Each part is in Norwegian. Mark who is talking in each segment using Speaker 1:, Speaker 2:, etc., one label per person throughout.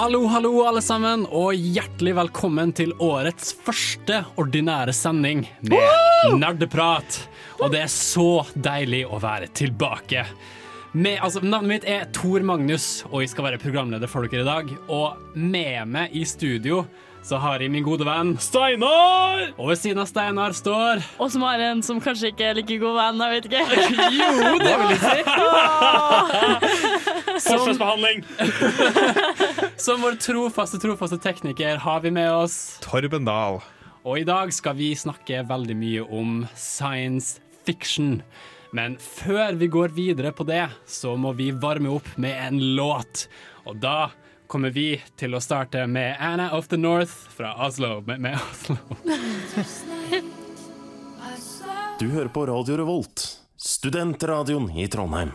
Speaker 1: Hallo, hallo, alle sammen, og hjertelig velkommen til årets første ordinære sending med Nerdeprat. Og det er så deilig å være tilbake. Med, altså, navnet mitt er Tor Magnus, og jeg skal være programleder for dere i dag. Og med meg i studio så har jeg min gode venn Steinar! Og ved siden av Steinar står
Speaker 2: Og som har en som kanskje ikke er like god venn, jeg vet ikke.
Speaker 1: Jo, det vil jeg si!
Speaker 3: Forskjellsbehandling!
Speaker 1: Som vår trofaste, trofaste tekniker har vi med oss
Speaker 3: Torben Dahl.
Speaker 1: Og i dag skal vi snakke veldig mye om science fiction. Men før vi går videre på det, så må vi varme opp med en låt. Og da kommer vi til å starte med Anna of the North fra Oslo. Med, med Oslo.
Speaker 4: Du hører på Radio Revolt, studentradioen i Trondheim.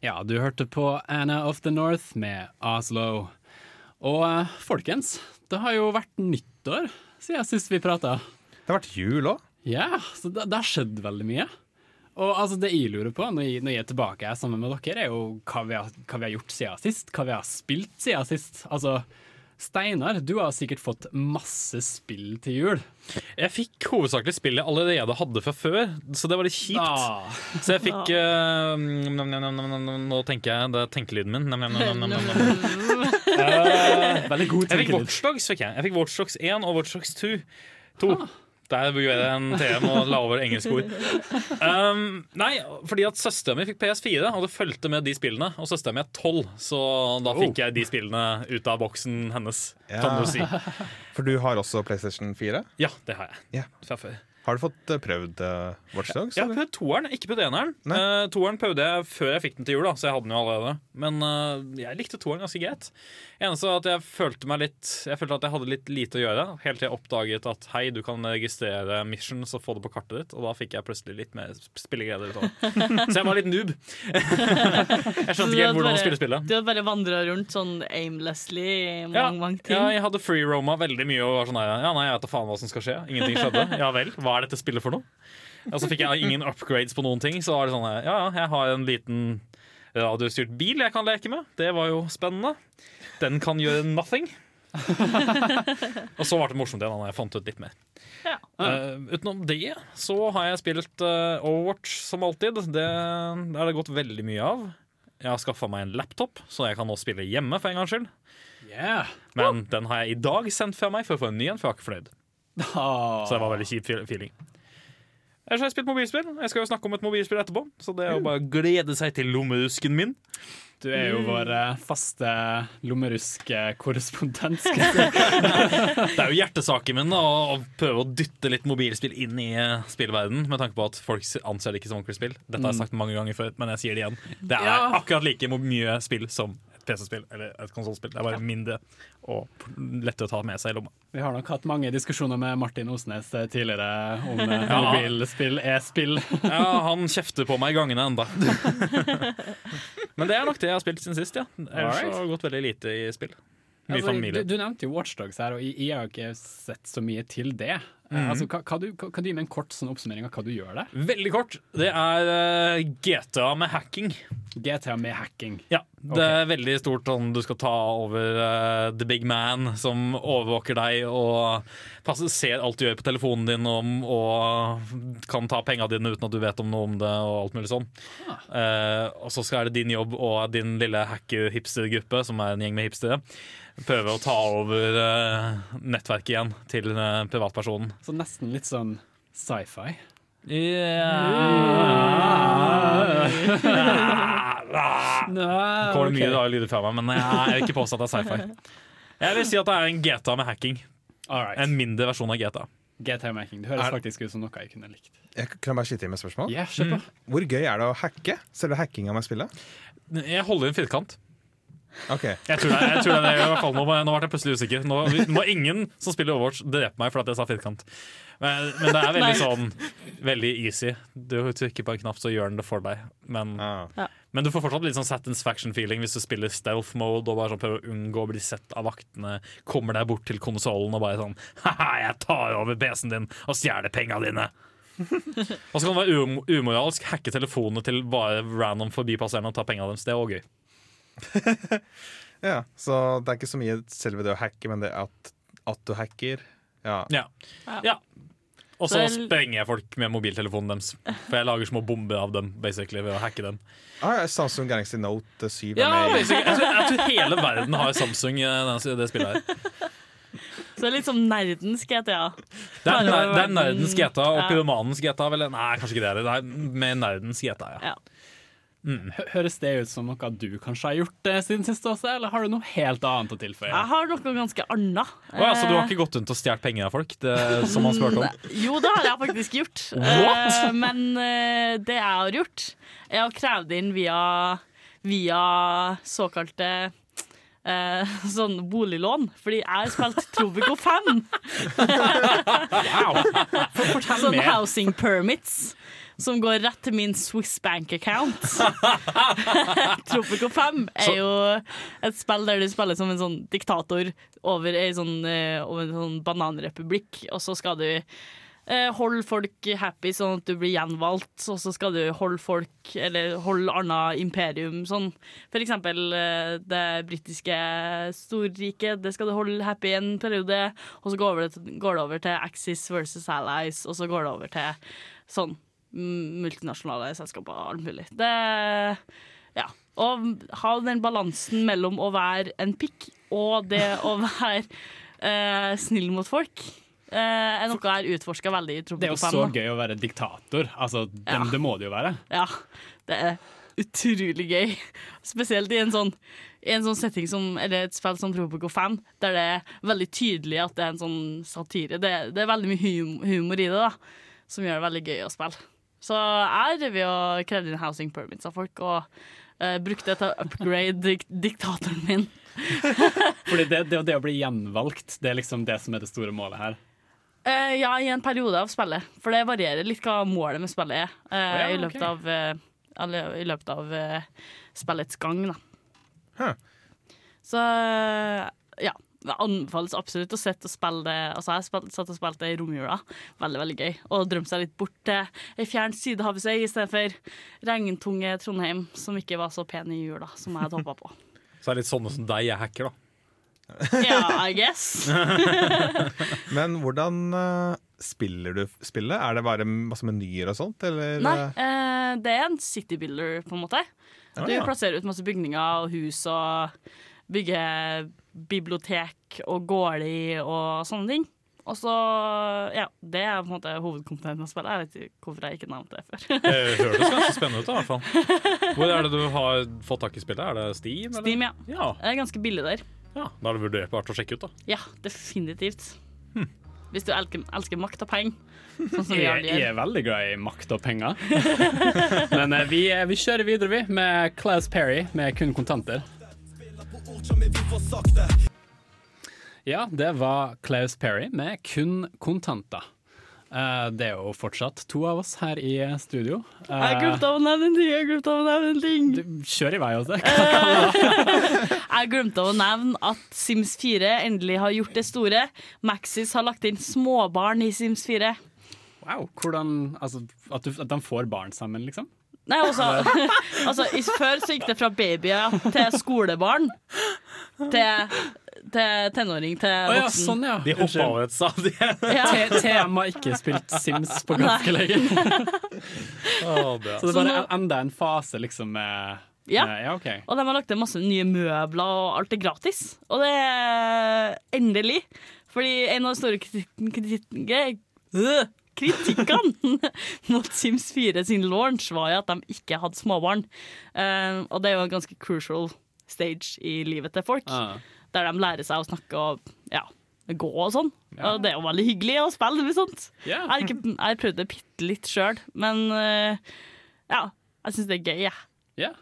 Speaker 1: Ja, du hørte på Anna of the North med Oslo. Og eh, folkens, det har jo vært nyttår siden sist vi prata.
Speaker 3: Det har vært jul òg.
Speaker 1: Ja, så det, det har skjedd veldig mye. Og altså, det jeg lurer på når jeg, når jeg er tilbake sammen med dere, er jo hva vi, har, hva vi har gjort siden sist. Hva vi har spilt siden sist. Altså, Steinar, du har sikkert fått masse spill til jul.
Speaker 5: Jeg fikk hovedsakelig spill jeg allerede hadde fra før, så det var litt kjipt.
Speaker 1: Ah.
Speaker 5: Så jeg fikk nam, Nå tenker jeg, det er tenkelyden min. Nam, nam, nam. Eh,
Speaker 1: Veldig god
Speaker 5: jeg fikk
Speaker 1: tenkelyd.
Speaker 5: Watchdogs fikk jeg. Jeg fikk Watchdogs 1 og Watchdogs 2. To. Der gjorde jeg en TM og la over engelske ord. Um, nei, fordi at søstera mi fikk PS4, og det fulgte med de spillene. Og søstera mi er tolv, så da fikk jeg de spillene ut av boksen hennes. Kan du si.
Speaker 3: For du har også PlayStation 4.
Speaker 5: Ja, det har jeg.
Speaker 3: Ja.
Speaker 5: Fra før.
Speaker 3: Har du fått eh, prøvd uh, Watchdogs?
Speaker 5: Jeg har prøvd toeren, ikke prøvd eneren. Uh, toeren prøvde jeg før jeg fikk den til jul, da, så jeg hadde den jo allerede. Men uh, jeg likte toeren ganske greit. Eneste var at jeg følte meg litt Jeg følte at jeg hadde litt lite å gjøre, helt til jeg oppdaget at hei, du kan registrere missions og få det på kartet ditt, og da fikk jeg plutselig litt mer spilleglede. Så jeg var litt noob. jeg skjønte ikke helt hvordan man skulle spille.
Speaker 2: Du hadde bare vandra rundt sånn aimlessly i mange,
Speaker 5: Ja,
Speaker 2: mange ting.
Speaker 5: ja, jeg hadde free-roma veldig mye og var sånn her, Ja, nei, jeg vet da faen hva som skal skje. Ingenting skjedde. Ja vel, hva er dette spillet for noe? Og så fikk jeg ingen upgrades på noen ting. Så var det sånn ja, ja, jeg har en liten radiostyrt bil jeg kan leke med. Det var jo spennende. Den kan gjøre nothing. og så ble det morsomt igjen da jeg fant ut litt mer.
Speaker 2: Ja.
Speaker 5: Uh, utenom det så har jeg spilt uh, Overwatch som alltid. Det det har det gått veldig mye av. Jeg har skaffa meg en laptop, så jeg kan nå spille hjemme for en gangs skyld.
Speaker 1: Yeah.
Speaker 5: Men den har jeg i dag sendt fra meg for å få en ny en, for jeg har ikke fornøyd.
Speaker 1: Ah.
Speaker 5: Så det var veldig kjip feeling. Ellers har jeg spilt mobilspill. Jeg skal jo snakke om et mobilspill etterpå, så det er jo bare å glede seg til lommerusken min.
Speaker 1: Du er jo vår eh, faste lommerusk-korrespondent. jeg.
Speaker 5: Det er jo hjertesaken min da, å prøve å dytte litt mobilspill inn i eh, spillverden med tanke på at folk anser det ikke som ordentlig spill. Dette har jeg sagt mange ganger før, men jeg sier det igjen. Det er akkurat like mye spill som PC-spill eller et konsollspill. Det er bare mindre og lettere å ta med seg i lomma.
Speaker 1: Vi har nok hatt mange diskusjoner med Martin Osnes eh, tidligere om eh,
Speaker 5: Ja.
Speaker 1: mobilspill er spill.
Speaker 5: Ja, han kjefter på meg i gangene enda. Men det er nok det jeg har spilt siden sist, ja. Ellers har det gått veldig lite i spill. Mye
Speaker 1: Altså, du,
Speaker 5: familie.
Speaker 1: du nevnte jo Watchdogs her, og jeg, jeg har ikke sett så mye til det. Eh, Altså, hva, hva du, kan du gi meg en kort sånn oppsummering av hva du gjør der?
Speaker 5: Veldig kort. Det er uh, GTA med hacking.
Speaker 1: GTA med hacking.
Speaker 5: Ja, Det er veldig stort sånn du skal ta over uh, the big man som overvåker deg og passer, ser alt du gjør på telefonen din om, og kan ta penga dine uten at du vet om noe om det og alt mulig sånn. Eh, og så skal er det din jobb og din lille hacker-hipstergruppe, som er en gjeng med hipstere, prøve å ta over eh, nettverket igjen til eh, privatpersonen.
Speaker 1: Så nesten litt sånn sci-fi.
Speaker 5: Ja. Kommer det mye rare lyder fra meg, men jeg vil ikke påstå at det er sci-fi. Jeg vil si at det er en GTA med hacking.
Speaker 1: All.
Speaker 5: En mindre versjon av GTA.
Speaker 1: GTA med hacking. Det høres
Speaker 3: Er-
Speaker 1: faktisk ut som noe jeg kunne likt.
Speaker 3: Jeg kan jeg bare skyte inn med spørsmål?
Speaker 1: Yeah, mm.
Speaker 3: Hvor gøy er det å hacke? Selve hackinga med spillet?
Speaker 5: Jeg holder en firkant.
Speaker 3: Ok,
Speaker 5: Jeg tror det, jeg tror det i hvert fall nå, ble jeg plutselig usikker. Nå må ingen som spiller Overwatch drepe meg for at jeg sa firkant. Men, men det er veldig sånn Veldig easy. Du trykker på en knapp, så gjør den det for deg. Men,
Speaker 3: ah.
Speaker 5: men du får fortsatt litt sånn satisfaction-feeling hvis du spiller stealth mode og bare sånn prøver å unngå å bli sett av vaktene. Kommer deg bort til konsollen og bare sånn Haha, jeg tar over PC-en din og stjeler penga dine. og så kan det være um umoralsk. Hacke telefonene til bare random forbipasserende og ta penga deres. Det er òg gøy.
Speaker 3: Ja, så det er ikke så mye selve det å hacke, men det at, at du hacker. Ja.
Speaker 5: Ja. ja. Og så sprenger jeg folk med mobiltelefonen deres. For jeg lager små bomber av dem basically ved å hacke dem.
Speaker 3: Ah, ja, Samsung Galaxy Note 7 er
Speaker 5: Ja,
Speaker 3: med.
Speaker 5: Jeg tror, jeg tror hele verden har Samsung i det, det spillet her.
Speaker 2: Så det er litt som nerdens GTA.
Speaker 5: Det er, ner- det er nerdens GTA og
Speaker 2: Ja.
Speaker 5: pyromanens GTA. Vel? Nei, kanskje ikke det. det. Det er mer nerdens GTA, ja.
Speaker 2: Ja.
Speaker 1: Hø- Høres det ut som noe du kanskje har gjort eh, siden sist også, eller har du noe helt annet å tilføye?
Speaker 2: Jeg har noe ganske annet.
Speaker 5: Oh, ja, så du har ikke gått rundt og stjålet penger av folk, det, som han spurte om?
Speaker 2: Jo, det har jeg faktisk gjort.
Speaker 5: What?
Speaker 2: Eh, men eh, det jeg har gjort, er å kreve det inn via, via såkalte eh, sånn boliglån. Fordi jeg har spilt Tropico 5.
Speaker 1: Wow! For, fortell
Speaker 2: Sånn
Speaker 1: mer.
Speaker 2: housing permits. Som går rett til min Swiss bank account. Tropico 5 er jo et spill der du spiller som en sånn diktator over sånn, eh, over en sånn bananrepublikk, og så skal du eh, holde folk happy sånn at du blir gjenvalgt, og så skal du holde folk Eller holde annet imperium sånn. For eksempel eh, det britiske storriket, det skal du holde happy en periode, og så går det, går det over til Axis versus Allies, og så går det over til sånn multinasjonale selskaper og alt mulig. Det Ja. Å ha den balansen mellom å være en pikk og det å være eh, snill mot folk, eh, er noe jeg har utforska veldig i
Speaker 1: Det er jo så gøy å være diktator. Altså,
Speaker 2: Ja.
Speaker 1: det må det jo være.
Speaker 2: Ja, det er utrolig gøy. Spesielt i en sånn, i en sånn setting som Eller et spill som Tropico 5, der det er veldig tydelig at det er en sånn satire. Det, det er veldig mye humor i det, da, som gjør det veldig gøy å spille. Så jeg drev og krevde inn housing permits av folk, og uh, brukte det til å upgrade dik diktatoren min.
Speaker 1: Fordi det, det, det å bli gjenvalgt, det er liksom det som er det store målet her.
Speaker 2: Uh, ja, i en periode av spillet. For det varierer litt hva målet med spillet er.
Speaker 1: Uh, ja,
Speaker 2: i, løpet av, uh, eller, I løpet av spillets gang, da.
Speaker 3: Huh.
Speaker 2: Så ja. Det anbefales absolutt å sitte og spille det. Altså, jeg spil, satt og spilte det i romjula. Veldig veldig gøy. Og drømte seg litt bort til ei fjern sydhavsøy i stedet for regntunge Trondheim, som ikke var så pen i jula som jeg hadde håpa på.
Speaker 5: Så er det litt sånne som deg jeg hacker, da.
Speaker 2: Ja, I guess.
Speaker 3: Men hvordan uh, spiller du spillet? Er det bare masse menyer og sånt? Eller?
Speaker 2: Nei,
Speaker 3: eh,
Speaker 2: eh, det er en city builder, på en måte.
Speaker 3: Ah,
Speaker 2: Du
Speaker 3: ja.
Speaker 2: plasserer ut masse bygninger og hus og bygger bibliotek og gårde og sånne ting. Og så, ja, Det er på en måte hovedkomponenten av spillet. Jeg vet ikke hvorfor jeg ikke nevnte det før.
Speaker 5: Det høres ganske spennende ut, i hvert fall. Hvor er det du har fått tak i spillet? Er det Steam? Eller?
Speaker 2: Steam, ja.
Speaker 5: Ja,
Speaker 2: Det er ganske billig der.
Speaker 5: ja, Da er det vurdert å sjekke ut, da.
Speaker 2: Ja, definitivt.
Speaker 3: Hm.
Speaker 2: Hvis du elsker, elsker makt og penger, sånn som vi
Speaker 1: Jeg,
Speaker 2: gjør.
Speaker 1: jeg er veldig glad i makt og penger. Men eh, vi, vi kjører videre, vi, med Claus Perry med kun kontanter. Ja, det var Claus Perry med kun kontanter. Eh, det er jo fortsatt to av oss her i studio. Eh,
Speaker 2: Jeg glemte å nevne en ting! Jeg glemte å nevne en ting.
Speaker 1: du, kjør i vei, altså.
Speaker 2: Jeg glemte å nevne at Sims 4 endelig har gjort det store. Maxis har lagt inn småbarn i Sims 4.
Speaker 1: Wow, hvordan Altså, at, du, at de får barn sammen, liksom?
Speaker 2: Nei, altså, altså Før så gikk det fra babyer til skolebarn til, til tenåring til
Speaker 1: Å ja, sånn, ja.
Speaker 5: De hoppa over et stadie.
Speaker 2: Ja.
Speaker 1: TM har ikke spilt Sims på ganske lenge.
Speaker 5: oh,
Speaker 1: Så det er
Speaker 2: Så
Speaker 1: bare
Speaker 2: nå-
Speaker 1: enda en fase, liksom, med
Speaker 2: Ja.
Speaker 1: med- ja okay.
Speaker 2: Og de har lagt inn masse nye møbler, og alt er gratis. Og det er endelig. Fordi en av de store kritik kritik kritikkene mot Sims 4 sin launch var jo at de ikke hadde småbarn. Uh, og det er jo en ganske crucial stage i livet til folk.
Speaker 1: Ah.
Speaker 2: Der de lærer seg å snakke og ja, gå og sånn.
Speaker 1: Ja.
Speaker 2: Og det er jo veldig hyggelig å spille med sånt.
Speaker 1: Yeah.
Speaker 2: Jeg har, ikke, jeg bitte litt sjøl, men uh, ja, jeg syns det er gøy. jeg.
Speaker 1: Ja.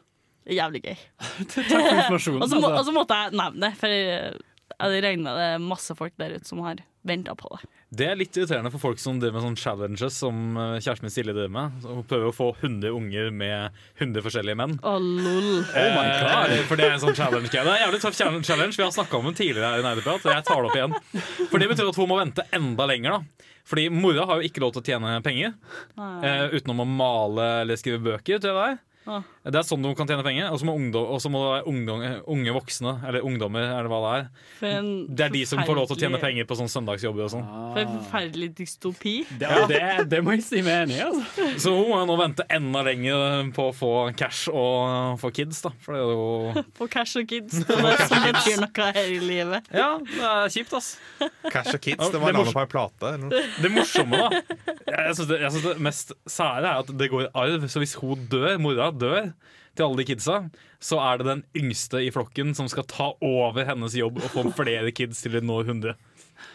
Speaker 2: Jævlig gøy.
Speaker 1: Takk for informasjonen.
Speaker 2: Og så må, og
Speaker 1: altså.
Speaker 2: så måtte jeg nevne det, for jeg jeg regner det er masse folk der ute som har venta på det.
Speaker 5: Det er litt irriterende for folk som driver med sånne challenges som eh, kjæresten min Silje driver med. Hun prøver å få 100 unger med 100 forskjellige menn.
Speaker 2: Å, lol.
Speaker 5: Eh, for det er en sånn challenge Det er en jævlig tøff challenge. challenge. Vi har snakka om den tidligere her i Nerdeprat, og jeg tar det opp igjen. For det betyr at hun må vente enda lenger. da Fordi mora har jo ikke lov til å tjene penger eh, utenom å male eller skrive bøker. tror jeg det er
Speaker 2: Ah.
Speaker 5: Det er sånn de kan tjene penger. Og så må, ungdom, må det være ungdom, unge voksne, eller ungdommer, er det hva det er.
Speaker 2: En
Speaker 5: Det er de som får lov til å tjene penger på sånne søndagsjobber og sånn.
Speaker 2: For en forferdelig dystopi.
Speaker 1: Det, det, det må jeg si meg enig i. Altså.
Speaker 5: Så hun må jo nå vente enda lenger på å få cash og få kids, da. For det er jo
Speaker 2: Få Cash og Kids. Det er som betyr noe her i livet.
Speaker 5: Ja, det er kjipt, ass.
Speaker 3: Cash og Kids, det var navnet på ei plate. Eller noe.
Speaker 5: Det morsomme, da Jeg synes det, det mest sære er at det går i arv. Så hvis hun dør, mora dør til alle de kidsa, så er det den yngste i flokken som skal ta over hennes jobb og få flere kids til å nå 100.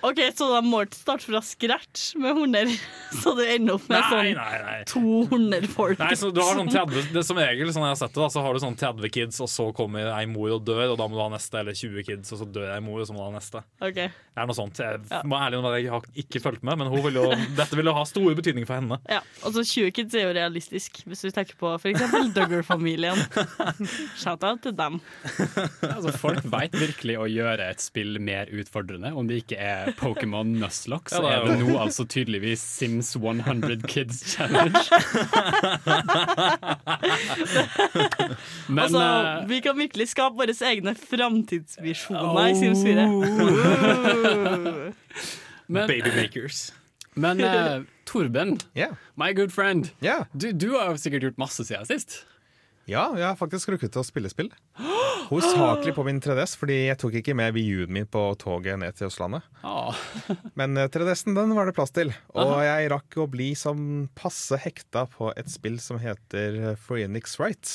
Speaker 2: Ok, Så de må ikke starte fra scratch med 100, så du ender opp med
Speaker 5: Nei,
Speaker 2: sånn
Speaker 5: nei, nei.
Speaker 2: 200 folk.
Speaker 5: Nei, så du har sånn 30, det Som regel sånn jeg har sett det da, så har du sånn 30 kids, og så kommer ei mor og dør, og da må du ha neste. Eller 20 kids, og så dør ei mor, og så må du ha neste.
Speaker 2: Ok,
Speaker 5: Det er noe sånt. Jeg
Speaker 2: Ja.
Speaker 5: må ærlig innrømme at jeg har ikke fulgt med, men hun vil jo, dette vil jo ha stor betydning for henne.
Speaker 2: ja. Altså 20 kids er jo realistisk, hvis du tenker på f.eks. Duggar-familien. Shout-out til dem.
Speaker 1: Altså, folk veit virkelig å gjøre et spill mer utfordrende. Om det ikke er Pokémon Nuzlocke, så
Speaker 5: Ja, er
Speaker 1: er det nå altså tydeligvis Sims 100 Kids Challenge. Men
Speaker 2: Altså,
Speaker 1: eh,
Speaker 2: vi kan virkelig skape våre egne framtidsvisjoner i Sims 4.
Speaker 1: men,
Speaker 5: Babymakers.
Speaker 1: men uh, Torben,
Speaker 3: yeah.
Speaker 1: my good friend,
Speaker 3: yeah.
Speaker 1: du, du har sikkert gjort masse siden sist.
Speaker 3: Ja, jeg har faktisk rukket å spille spill. Hovedsakelig på min 3DS, fordi jeg tok ikke med VU-en min på toget ned til Østlandet.
Speaker 1: Ah,
Speaker 3: Men eh, 3DS-en den var det plass til. Og jeg rakk å bli som passe hekta på et spill som heter Phoenix Wright.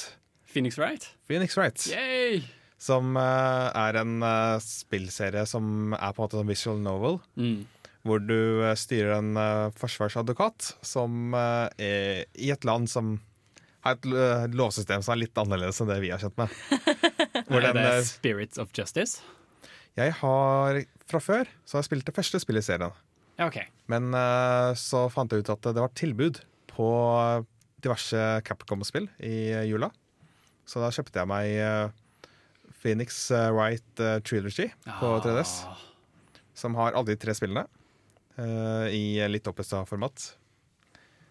Speaker 1: Phoenix Wright?
Speaker 3: Phoenix Wright.
Speaker 1: Yay!
Speaker 3: Som eh, er en eh, spillserie som er på en måte en visual novel.
Speaker 1: Mm.
Speaker 3: Hvor du eh, styrer en uh, forsvarsadvokat som uh, er i et land som har et eh, lovsystem som er litt annerledes enn det vi har kjent med. Hvor den,
Speaker 1: det
Speaker 3: eh,
Speaker 1: Spirits of Justice?
Speaker 3: jeg har fra før så har jeg spilt det første spillet i serien.
Speaker 1: Ja, OK.
Speaker 3: Men eh, så fant jeg ut at det var tilbud på diverse Capcom-spill i jula. Så da kjøpte jeg meg Phoenix Wright Trilogy på 3DS.
Speaker 1: Ah.
Speaker 3: Som har alle de tre spillene i litt oppussa format.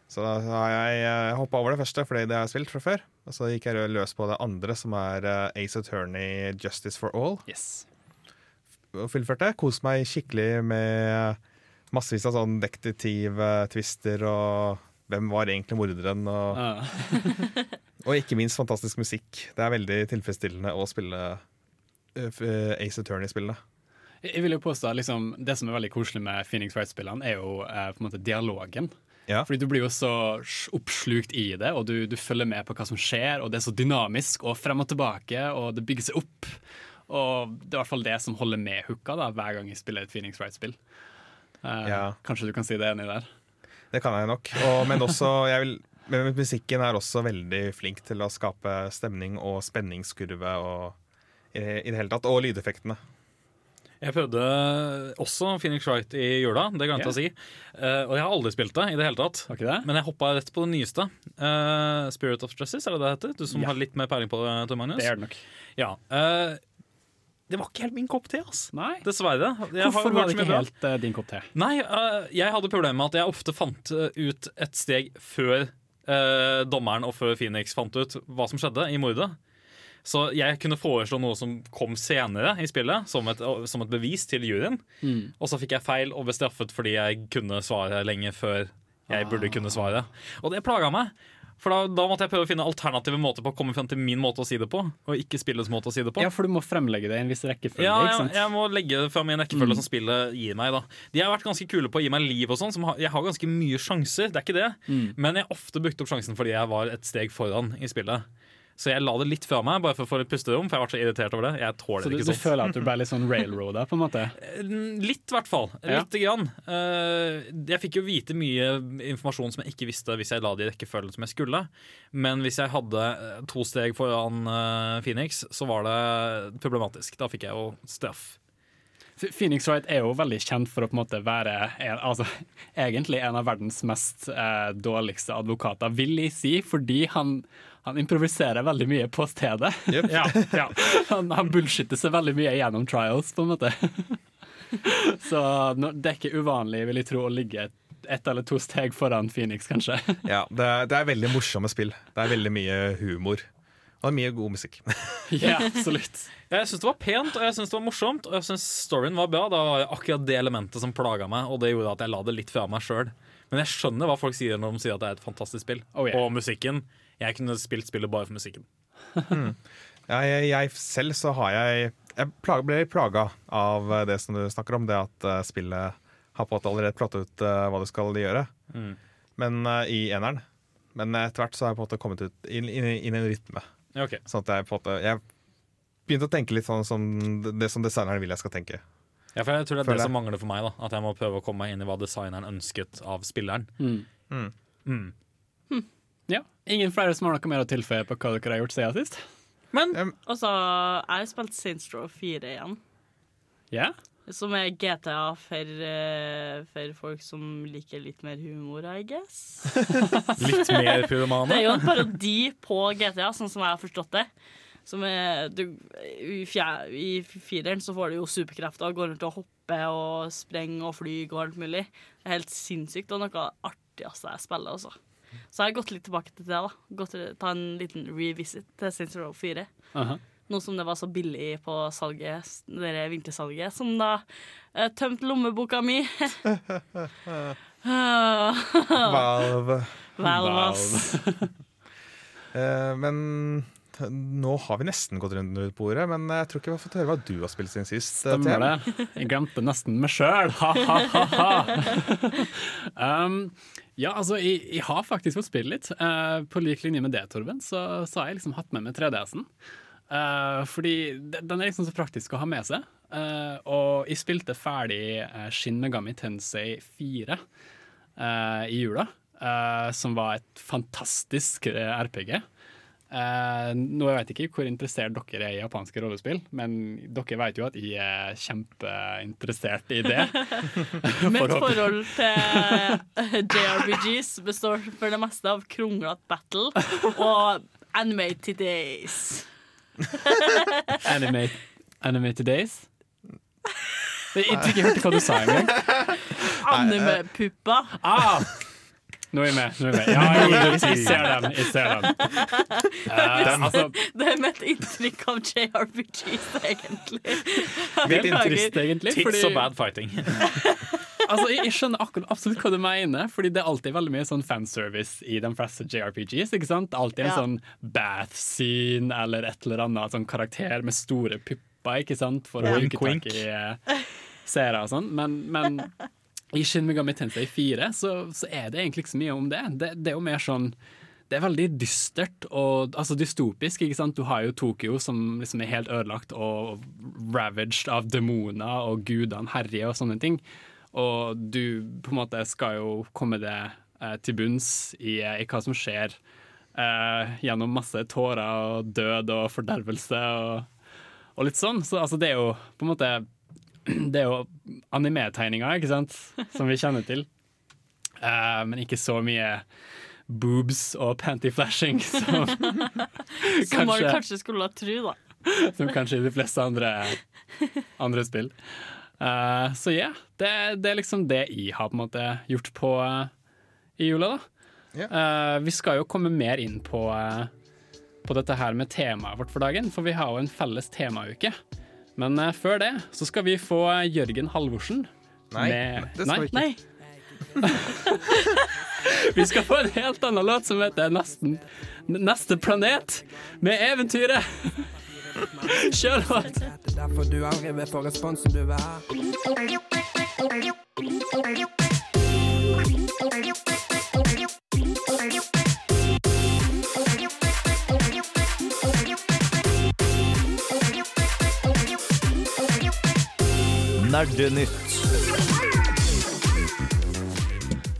Speaker 3: Så da har jeg uh, hoppa over det første, fordi det har jeg spilt fra før. Og så gikk jeg løs på det andre, som er eh, Ace Attorney Justice for All.
Speaker 1: Yes.
Speaker 3: Og fullførte. Koste meg skikkelig med massevis av sånn detektiv-twister og hvem var egentlig morderen, og,
Speaker 1: Ah.
Speaker 3: og ikke minst fantastisk musikk. Det er veldig tilfredsstillende å spille eh, eh, Ace Attorney-spillene.
Speaker 1: Jeg jeg vil jo påstå at liksom, Det som er veldig koselig med Phoenix Wright-spillene, er jo eh, på en måte dialogen.
Speaker 3: Ja.
Speaker 1: Fordi Du blir jo så oppslukt i det, og du, du følger med på hva som skjer. og Det er så dynamisk og frem og tilbake, og det bygger seg opp. Og Det er i hvert fall det som holder med hooka da, hver gang jeg spiller et Phoenix Wright-spill. Eh,
Speaker 3: Ja.
Speaker 1: Kanskje du kan si det enig der?
Speaker 3: Det kan jeg nok. Og, men også jeg vil, men musikken er også veldig flink til å skape stemning og spenningskurve og i, i det hele tatt. Og lydeffektene.
Speaker 5: Jeg prøvde også Phoenix Wright i jula, det glemte jeg å si. Eh, og jeg har aldri spilt det i det hele tatt.
Speaker 1: Ikke det?
Speaker 5: Men jeg hoppa rett på det nyeste. Eh, Spirit of Justice, er det det heter? Du som
Speaker 1: Ja.
Speaker 5: har litt mer peiling på det, Tor Magnus?
Speaker 1: Det er det nok.
Speaker 5: Ja. eh, det var ikke helt min kopp te, ass.
Speaker 1: Nei.
Speaker 5: Dessverre. Jeg har
Speaker 1: Hvorfor
Speaker 5: hørt
Speaker 1: var
Speaker 5: så
Speaker 1: det
Speaker 5: mye
Speaker 1: ikke
Speaker 5: bra.
Speaker 1: helt eh, din kopp te?
Speaker 5: Nei, eh, jeg hadde problemer med at jeg ofte fant eh, ut et steg før eh, dommeren og før Phoenix fant ut hva som skjedde i mordet. Så jeg kunne foreslå noe som kom senere i spillet, som et, som et bevis til juryen.
Speaker 1: Mm.
Speaker 5: Og så fikk jeg feil og ble straffet fordi jeg kunne svare lenge før jeg burde kunne svare. Og det plaga meg. For da, da måtte jeg prøve å finne alternative måter på å komme frem til min måte å si det på. Og ikke spillets måte å si det på.
Speaker 1: Ja, for du må fremlegge det i en viss rekkefølge.
Speaker 5: Ja, jeg, jeg må legge det fram i en rekkefølge som spillet gir meg. da De har vært ganske kule på å gi meg liv og sånn. Så Jeg har ganske mye sjanser, det er ikke det. Men jeg har ofte brukt opp sjansen fordi jeg var et steg foran i spillet. Så jeg la det litt fra meg, bare for å få litt pusterom, for jeg ble så irritert over det. Jeg
Speaker 1: Så du,
Speaker 5: ikke
Speaker 1: du føler at du ble litt sånn railroada, på en måte?
Speaker 5: Litt, i hvert fall.
Speaker 1: Ja.
Speaker 5: Lite grann. Eh, jeg fikk jo vite mye informasjon som jeg ikke visste hvis jeg la det i rekkefølgen som jeg skulle. Men hvis jeg hadde eh, to steg foran eh, Phoenix, så var det problematisk. Da fikk jeg jo straff.
Speaker 1: Phoenix Wright er jo veldig kjent for å på en måte være en, altså, egentlig en av verdens mest eh, dårligste advokater, vil jeg si, fordi han, han improviserer veldig mye på stedet.
Speaker 3: Yep.
Speaker 1: ja, ja. Han, han bullshitter seg veldig mye gjennom trials, på en måte. Så det er ikke uvanlig, vil jeg tro, å ligge et, ett eller to steg foran Phoenix, kanskje.
Speaker 3: Ja, det, er, det er veldig morsomme spill. Det er veldig mye humor. Og mye god musikk.
Speaker 1: ja, absolutt.
Speaker 5: Jeg syns det var pent og jeg synes det var morsomt, og jeg syns storyen var bra. Det var akkurat det elementet som plaga meg, og det gjorde at jeg la det litt fra meg sjøl. Men jeg skjønner hva folk sier når de sier at det er et fantastisk spill.
Speaker 1: Oh, yeah.
Speaker 5: Og musikken. Jeg kunne spilt spillet bare for musikken.
Speaker 3: Mm. jeg, jeg selv så har jeg Jeg plag, ble plaga av det som du snakker om, det at eh, spillet har på en måte allerede plottet ut uh, hva du skal gjøre.
Speaker 5: Mm.
Speaker 3: Men uh, i eneren. Men etter hvert så har jeg på en måte kommet ut inn, inn, inn i en rytme.
Speaker 5: Okay.
Speaker 3: Sånn at jeg på en måte Jeg begynte å tenke litt sånn som det som designeren vil jeg skal tenke.
Speaker 5: Ja, for jeg tror det er
Speaker 3: Føler
Speaker 5: det
Speaker 3: jeg.
Speaker 5: som mangler for meg. da At jeg må prøve å komme meg inn i hva designeren ønsket av spilleren.
Speaker 1: Mm.
Speaker 5: Mm.
Speaker 1: Ja. Ingen flere som har noe mer å tilføye på hva dere har gjort siden sist?
Speaker 5: Men
Speaker 2: Og så har jeg spilt Saints Row 4 igjen.
Speaker 1: Ja?
Speaker 2: Som er GTA for, eh, for folk som liker litt mer humor, I guess.
Speaker 5: litt mer pyromane?
Speaker 2: Det er jo en parodi på GTA, sånn som jeg har forstått det. Som er, du, i, fjer, I fireren så får du jo superkrefter, går rundt og hopper og sprenger og flyr og alt mulig. Det er helt sinnssykt og noe av det artigste jeg spiller. Også. Så har jeg gått litt tilbake til det. da Gått til, Ta en liten revisit til Saints Row 4.
Speaker 1: Aha.
Speaker 2: Nå som det var så billig på salget, det vintersalget, som da uh, tømte lommeboka mi.
Speaker 3: Valve.
Speaker 2: Valve.
Speaker 3: Eh, men nå har vi nesten gått rundt bordet, men jeg tror ikke vi har fått høre hva du har spilt siden sist. eh,
Speaker 1: Stemmer det. Jeg glemte nesten meg sjøl. Ha-ha-ha. um, ja, altså, jeg, jeg har faktisk fått spille litt. Uh, på lik linje med det, Torben, så, så har jeg liksom hatt med meg 3DS-en. Uh, fordi den er liksom så praktisk å ha med seg. Uh, og jeg spilte ferdig Shin Megami Tensei 4 eh, i jula, eh, som var et fantastisk eh, RPG. Eh, nå Jeg vet ikke hvor interessert dere er i japanske rollespill, men dere vet jo at jeg er kjempeinteressert i det.
Speaker 2: Mitt forhold til JRPGs består for det meste av kronglete battle og animated days.
Speaker 1: Animate, Animated Days. Jeg tror ikke jeg hørte hva du sa engang.
Speaker 2: Anime-pupper.
Speaker 1: Ah! Nå er jeg med. Nå er vi med. Ja, jeg, jeg, jeg ser den. Jeg ser den. Eh, altså,
Speaker 2: Det er mitt inntrykk av JRPGs, egentlig.
Speaker 1: det er egentlig.
Speaker 5: Tits og bad fighting.
Speaker 1: altså, jeg, jeg skjønner akkurat, absolutt hva du mener, Fordi det er alltid veldig mye sånn fanservice i de fleste JRPGs. ikke sant? Alltid en
Speaker 2: Ja.
Speaker 1: sånn bath scene eller et eller annet sånn karakter med store pupper, ikke sant? For å huke tak i eh, seere og sånn. Men, men i Shin Megami Tensei 4 så, så er det egentlig ikke så mye om det. Det, det er jo mer sånn det er veldig dystert og altså dystopisk. ikke sant? Du har jo Tokyo som liksom er helt ødelagt og ravaged av demoner og gudene herjer og sånne ting. Og du på en måte skal jo komme det eh, til bunns i, i hva som skjer eh, gjennom masse tårer og død og fordervelse og, og litt sånn. Så altså, det er jo på en måte Det er jo anime-tegninger, ikke sant, som vi kjenner til. Uh, men ikke så mye boobs og panty-flashing som,
Speaker 2: Som man
Speaker 1: Kanskje.
Speaker 2: kanskje skulle tro, da.
Speaker 1: som kanskje i de fleste andre, andre spill. Uh, så ja, det, det er liksom det jeg har på en måte gjort på uh, i jula, da.
Speaker 3: Yeah.
Speaker 1: Eh, vi skal jo komme mer inn på, på dette her med temaet vårt for dagen, for vi har jo en felles temauke. Men uh, før det så skal vi få Jørgen Halvorsen.
Speaker 3: Nei,
Speaker 1: med-
Speaker 3: det skal vi ikke.
Speaker 2: Nei.
Speaker 1: Vi skal få en helt annen låt som heter Nesten Neste planet, med eventyret. Kjør låt!
Speaker 6: Det er derfor du aldri vil få responsen du vil
Speaker 7: Nerdenytt.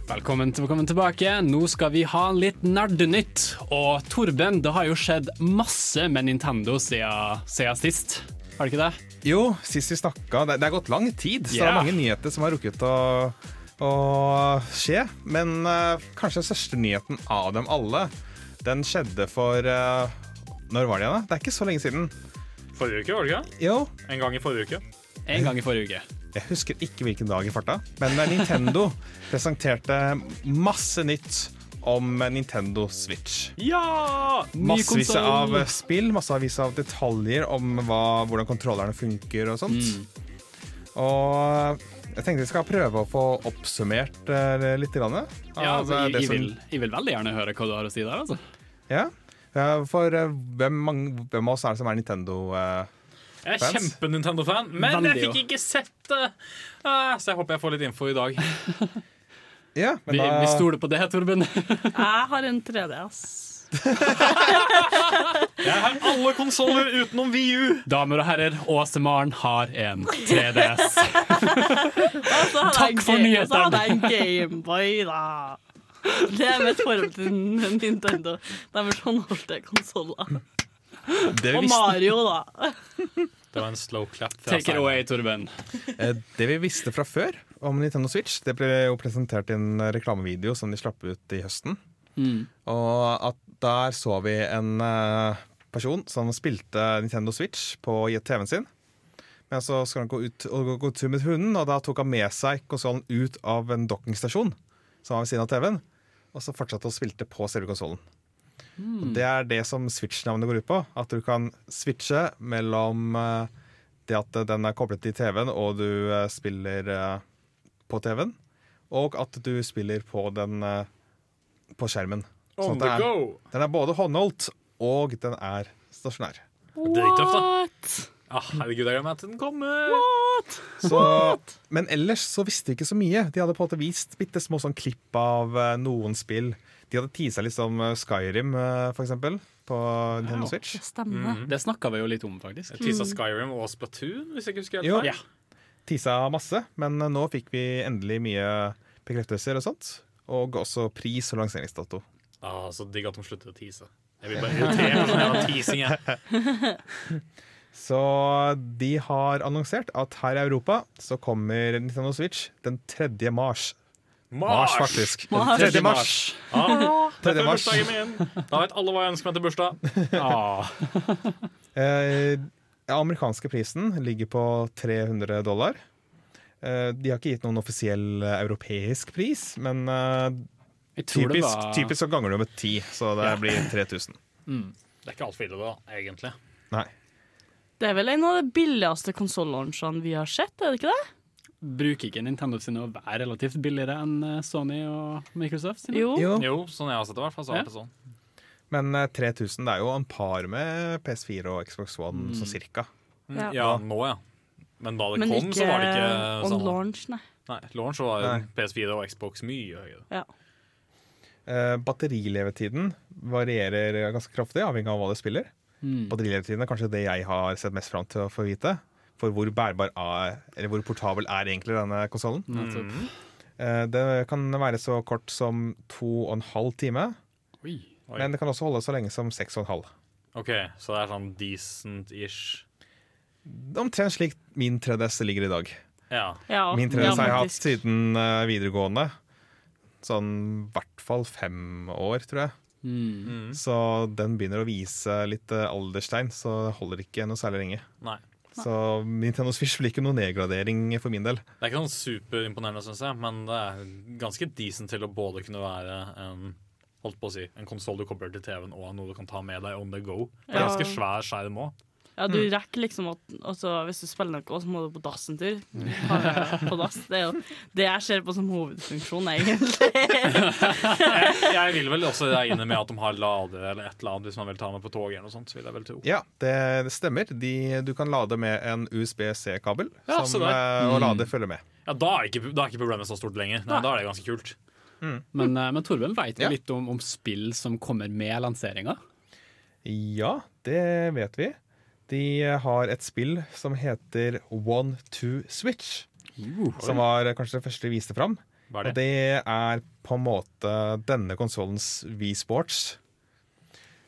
Speaker 1: Velkommen, velkommen tilbake. Nå skal vi ha litt nerdenytt. Og Torben, det har jo skjedd masse med Nintendo siden, siden sist. Har det ikke det?
Speaker 3: Jo, sist vi snakka Det, det er gått lang tid, så det er mange nyheter som har rukket å, å skje. Men uh, kanskje den største nyheten av dem alle, den skjedde for uh, Når var det igjen, da? Det er ikke så lenge siden.
Speaker 5: Forrige uke, var det ikke?
Speaker 3: Jo,
Speaker 5: En gang i forrige uke.
Speaker 1: En gang i forrige uke.
Speaker 3: jeg husker ikke hvilken dag i farta, men eh, Nintendo presenterte masse nytt om Nintendo Switch.
Speaker 5: Ja!
Speaker 3: Massevis av eh, spill, massevis av detaljer om hva, hvordan kontrollerne funker og sånt. Og jeg tenkte vi skal prøve å få oppsummert eh, litt. Grann, av,
Speaker 1: Ja, altså,
Speaker 3: eh,
Speaker 1: jeg, jeg, vil, jeg vil veldig gjerne høre hva du har å si der. Altså.
Speaker 3: Ja. For eh, hvem, hvem av oss er det som er Nintendo? eh?
Speaker 5: Jeg er kjempe-Nintendo-fan, men
Speaker 1: Veldig,
Speaker 5: jeg fikk ikke sett det. Uh, Så jeg håper jeg får litt info i dag.
Speaker 3: Ja, men
Speaker 1: Vi,
Speaker 3: da,
Speaker 1: vi stoler på det, Torben.
Speaker 2: Jeg har en 3DS.
Speaker 5: Jeg har alle konsoller utenom VU.
Speaker 1: Damer og herrer, Åse Maren har en 3DS. Takk for
Speaker 2: Og så hadde jeg en Gameboy, da. Det er mitt forhold til Nintendo. Deres håndholdte konsoller.
Speaker 3: det, vi
Speaker 2: Og Mario, da.
Speaker 5: Det var en slow clap.
Speaker 1: Take it away, Torben.
Speaker 3: eh, det vi visste fra før om Nintendo Switch, det ble jo presentert i en reklamevideo som de slapp ut i høsten. Og at der så vi en eh, person som spilte Nintendo Switch på TV-en sin. Men så skal han gå ut og gå, gå tur med hunden, og da tok han med seg konsollen ut av en dokkingstasjon som var ved siden av TV-en, og så fortsatte å spilte på selve konsollen. Og Det er det som Switch-navnet går ut på. At du kan switche mellom eh, det at den er koblet til TV-en, og du eh, spiller eh, på TV-en, og at du spiller på den på skjermen. Sånn
Speaker 5: On
Speaker 3: at
Speaker 5: the
Speaker 3: er,
Speaker 5: go.
Speaker 3: den er både håndholdt, og den er stasjonær.
Speaker 2: What?
Speaker 5: Ah, herregud, jeg gleder meg til den kommer.
Speaker 3: Så, men ellers så visste vi ikke så mye. De hadde på en måte vist bitte små sånn klipp av noen spill. De hadde teasa litt om eh, Skyrim, eh, for eksempel, på Nintendo Switch.
Speaker 2: Stemmer.
Speaker 1: Det snakka vi jo litt om, faktisk.
Speaker 5: Teasa tisa Skyrim og Splatoon, hvis jeg ikke husker helt
Speaker 3: Jo.
Speaker 5: feil.
Speaker 1: Ja.
Speaker 3: Teasa masse, men eh, nå fikk vi endelig mye bekreftelser og sånt. Og også pris og lanseringsdato.
Speaker 5: Ah, så digg at de slutter å tease. Jeg vil bare irritere meg med jævla teasing. jeg.
Speaker 3: Så de har annonsert at her i Europa så kommer Nintendo Switch den 3. mars. Mars, faktisk. Den
Speaker 2: Mars.
Speaker 3: 3. mars.
Speaker 5: Ja,
Speaker 3: 3.
Speaker 5: dette er bursdagen min. Da vet alle hva jeg ønsker meg til bursdag.
Speaker 1: Ah,
Speaker 3: Eh, amerikanske prisen ligger på 300 dollar. Eh, de har ikke gitt noen offisiell eh, europeisk pris, men eh, typisk,
Speaker 1: var
Speaker 3: typisk så ganger du med 10, så det blir 3000.
Speaker 5: Det er ikke altfor ille, da, egentlig.
Speaker 3: Nei.
Speaker 2: Det er vel en av de billigste konsollaunchene vi har sett, er det ikke det?
Speaker 1: Bruker ikke Nintendo sine å være relativt billigere enn eh, Sony og Microsoft? Sine?
Speaker 2: Jo.
Speaker 3: Jo,
Speaker 5: Jo, sånn jeg har sett det, i hvert fall. Så
Speaker 1: Ja.
Speaker 5: er det sånn.
Speaker 3: men eh, 3000 det er jo en par med PS4 og Xbox One, så cirka.
Speaker 2: Ja.
Speaker 5: Ja, nå, ja. Men da det
Speaker 2: Men
Speaker 5: kom, så var det ikke sånn.
Speaker 2: Men on
Speaker 5: sånn.
Speaker 2: launch, nei.
Speaker 5: Nei, launch var
Speaker 3: Nei.
Speaker 5: PS4 og Xbox mye høyere.
Speaker 2: Ja.
Speaker 3: Uh, batterilevetiden varierer ganske kraftig, avhengig av hva du spiller.
Speaker 1: Mm.
Speaker 3: Batterilevetiden er kanskje det jeg har sett mest fram til å få vite. For hvor bærbar er, eller hvor portabel er egentlig denne konsollen.
Speaker 1: Nettopp.
Speaker 3: Eh, det kan være så kort som to og en halv time,
Speaker 1: Oi.
Speaker 5: Oi.
Speaker 3: men det kan også holde så lenge som seks og en halv.
Speaker 5: OK, så det er sånn decent-ish.
Speaker 3: Omtrent slik min 3DS ligger i dag.
Speaker 5: Ja.
Speaker 2: Ja,
Speaker 3: Min 3DS
Speaker 2: ja,
Speaker 3: har jeg hatt siden eh, videregående. Sånn i hvert fall fem år, tror jeg.
Speaker 1: Mm.
Speaker 5: Mm.
Speaker 3: Så den begynner å vise litt eh, alderstegn, så det holder ikke noe særlig lenge.
Speaker 5: Nei.
Speaker 3: Så Nintendo Switch blir ikke noen nedgradering for min del.
Speaker 5: Det er ikke noen superimponerende, syns jeg, men det er ganske decent til å både kunne være en holdt på å si, en konsoll du kobler til TV-en og noe du kan ta med deg on the go. Det er ganske svær skjerm òg.
Speaker 2: Ja, du rekker liksom at altså, Hvis du spiller noe, så må du på dass en tur. På dass. Det er jo det jeg ser på som hovedfunksjon, egentlig.
Speaker 5: Jeg, jeg vil vel også regne med at de har lader eller et eller annet hvis man vil ta med på toget eller noe sånt. vil jeg vel tro.
Speaker 3: Ja, det, det stemmer. De, du kan lade med en USB-C-kabel,
Speaker 5: Ja,
Speaker 3: mm. og lade følger med.
Speaker 5: Ja, Da er ikke, da er ikke problemet så stort lenger. Nei, da er det ganske kult.
Speaker 1: Men, eh, men Torben, veit vi
Speaker 3: Ja.
Speaker 1: litt om, om spill som kommer med lanseringa?
Speaker 3: Ja, det vet vi. De har et spill som heter One Two Switch. som var kanskje det første de viste fram.
Speaker 5: Hva er
Speaker 3: Og det er på en måte denne konsollens V-sports.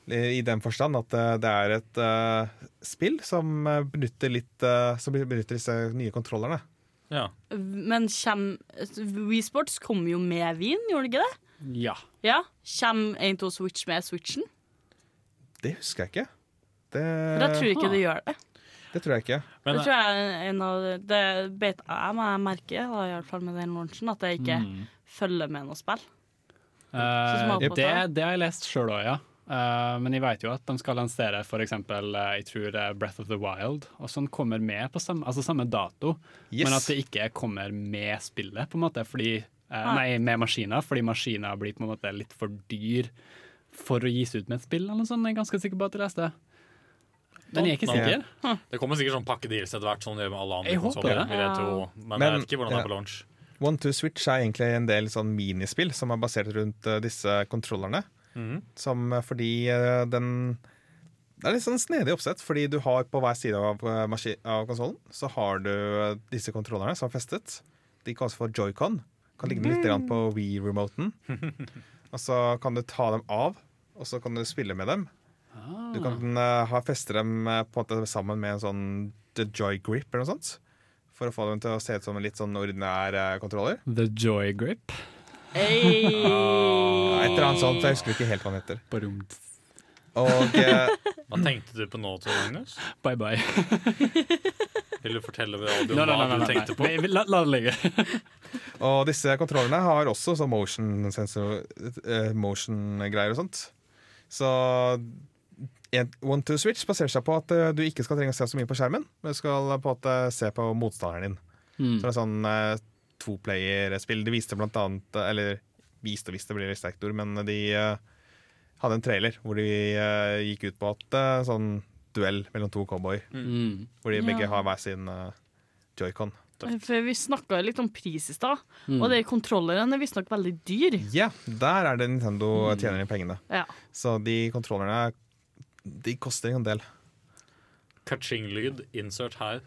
Speaker 3: I den forstand at eh, det er et uh, spill som eh, benytter litt uh, Som benytter disse nye kontrollerne.
Speaker 5: Ja.
Speaker 2: Men kjem Wii Sports kom jo med Wien, gjorde det ikke det?
Speaker 1: Ja.
Speaker 2: Ja, Kjem 1-2 Switch med Switchen?
Speaker 3: Det husker jeg ikke. Det,
Speaker 2: For jeg tror ikke det gjør det.
Speaker 3: det tror jeg ikke.
Speaker 5: Men,
Speaker 2: det tror jeg er en av Det bet jeg meg merke da, i hvert fall med den launchen, at jeg ikke
Speaker 1: Mm.
Speaker 2: følger med noe spill. Uh,
Speaker 1: det, det har jeg lest sjøl òg, ja. Uh, men jeg vet jo at de skal lansere f.eks. Uh, jeg tror eh, Breath of the Wild, og sånn kommer med på samme, altså samme dato.
Speaker 3: Yes.
Speaker 1: Men at det ikke kommer med spillet, på en måte, fordi ah. Nei, med maskiner, fordi maskiner blir på en måte litt for dyr for å gis ut med et spill, eller noe sånt. Jeg er ganske sikker på at jeg leste. Men jeg er ikke
Speaker 5: sikker.
Speaker 1: sikker.
Speaker 5: Det kommer sikkert sånn pakkedeals etter hvert, sånn det gjør med alle andre
Speaker 1: Jeg håper det.
Speaker 5: vil jeg tro. Men, jeg vet ikke hvordan det er på launch.
Speaker 3: One Two Switch er egentlig en del sånn minispill som er basert rundt uh, disse kontrollerne.
Speaker 5: Mm.
Speaker 3: Som eh, fordi uh, den Det er litt sånn snedig oppsett, fordi du har på hver side av, av konsollen så har du disse kontrollerne som er festet. De kalles for joycon. Kan ligne litt på Wii-remoten. Og så kan du ta dem av, og så kan du spille med dem. Du kan uh, ha feste dem eh, på en måte sammen med en sånn The Joy Grip eller noe sånt. For å få dem til å se ut som en litt sånn ordinær uh, kontroller.
Speaker 1: The Joy Grip.
Speaker 2: Hey.
Speaker 3: Ja, et eller annet sånt. Jeg husker ikke helt hva den heter.
Speaker 1: Barum.
Speaker 3: Og uh,
Speaker 5: Hva tenkte du på nå, Tor Magnus?
Speaker 1: Bye bye.
Speaker 5: Vil du fortelle ved radioen
Speaker 1: Nei, nei,
Speaker 5: hva du tenkte på?
Speaker 1: La, la det ligge.
Speaker 3: Og disse kontrollene har også sånn motion sensor eh, Motion-greier og sånt. Så One Two Switch baserer seg på at eh, du ikke skal trenge å se så mye på skjermen, men du skal på en måte se på motstanderen din. Så det er sånn uh, toplayer-spill. De viste blant annet eh, Eller viste og viste blir litt sterkt ord, men de eh, hadde en trailer hvor de eh, gikk ut på at eh, sånn duell mellom to cowboy,
Speaker 1: Mm.
Speaker 3: hvor de begge
Speaker 2: Ja.
Speaker 3: har hver sin eh, joycon.
Speaker 2: For vi snakka litt om pris i stad,
Speaker 1: Mm.
Speaker 2: og de kontrollerne er visstnok veldig dyr.
Speaker 3: Ja, der er det Nintendo tjener inn pengene.
Speaker 2: Ja.
Speaker 3: Så de kontrollerne De koster en del.
Speaker 5: Kaching-lyd, insert her.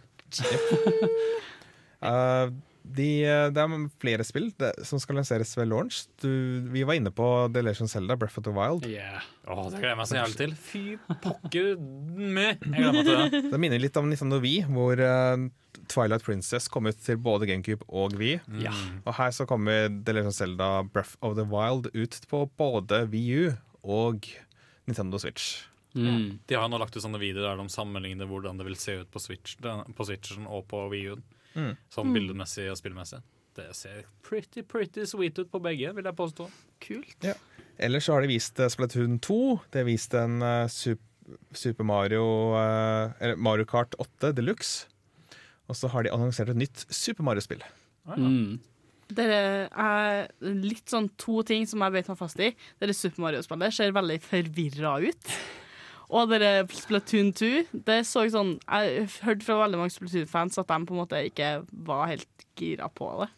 Speaker 3: uh, de, det er flere spill det, som skal lanseres ved launch. Du, vi var inne på The Legend of Zelda, Breath of the Wild.
Speaker 1: Yeah.
Speaker 5: Åh, det gleder jeg meg så jævlig til. Fy pokker med! Jeg gleder meg til det.
Speaker 3: Det minner litt om Nintendo Wii, hvor uh, Twilight Princess kom ut til både GameCube og Wii.
Speaker 1: Mm.
Speaker 3: Og her så kommer The Legend of Zelda Breath of the Wild ut på både Wii U og Nintendo Switch.
Speaker 1: Mm.
Speaker 5: De har nå lagt ut sånne videoer der de sammenligner hvordan det vil se ut på, Switch, på Switchen og på Wii U.
Speaker 3: Mm.
Speaker 5: Sånn bildemessig og spillmessig. Det ser pretty, pretty sweet ut på begge, vil jeg påstå.
Speaker 2: Kult.
Speaker 3: Ellers så har de vist eh, Splatoon 2. De har vist en uh, Super Mario uh, Eller Mario Kart 8 Deluxe. Og så har de annonsert et nytt Super Mario-spill.
Speaker 1: Mm.
Speaker 2: Det er litt sånn to ting som jeg beit meg fast i. Dere Super Mario-spillet ser veldig forvirra ut. Og dere Splatoon 2, det så sånn Jeg hørte fra veldig mange Splatoon-fans at de på en måte ikke var helt gira på det.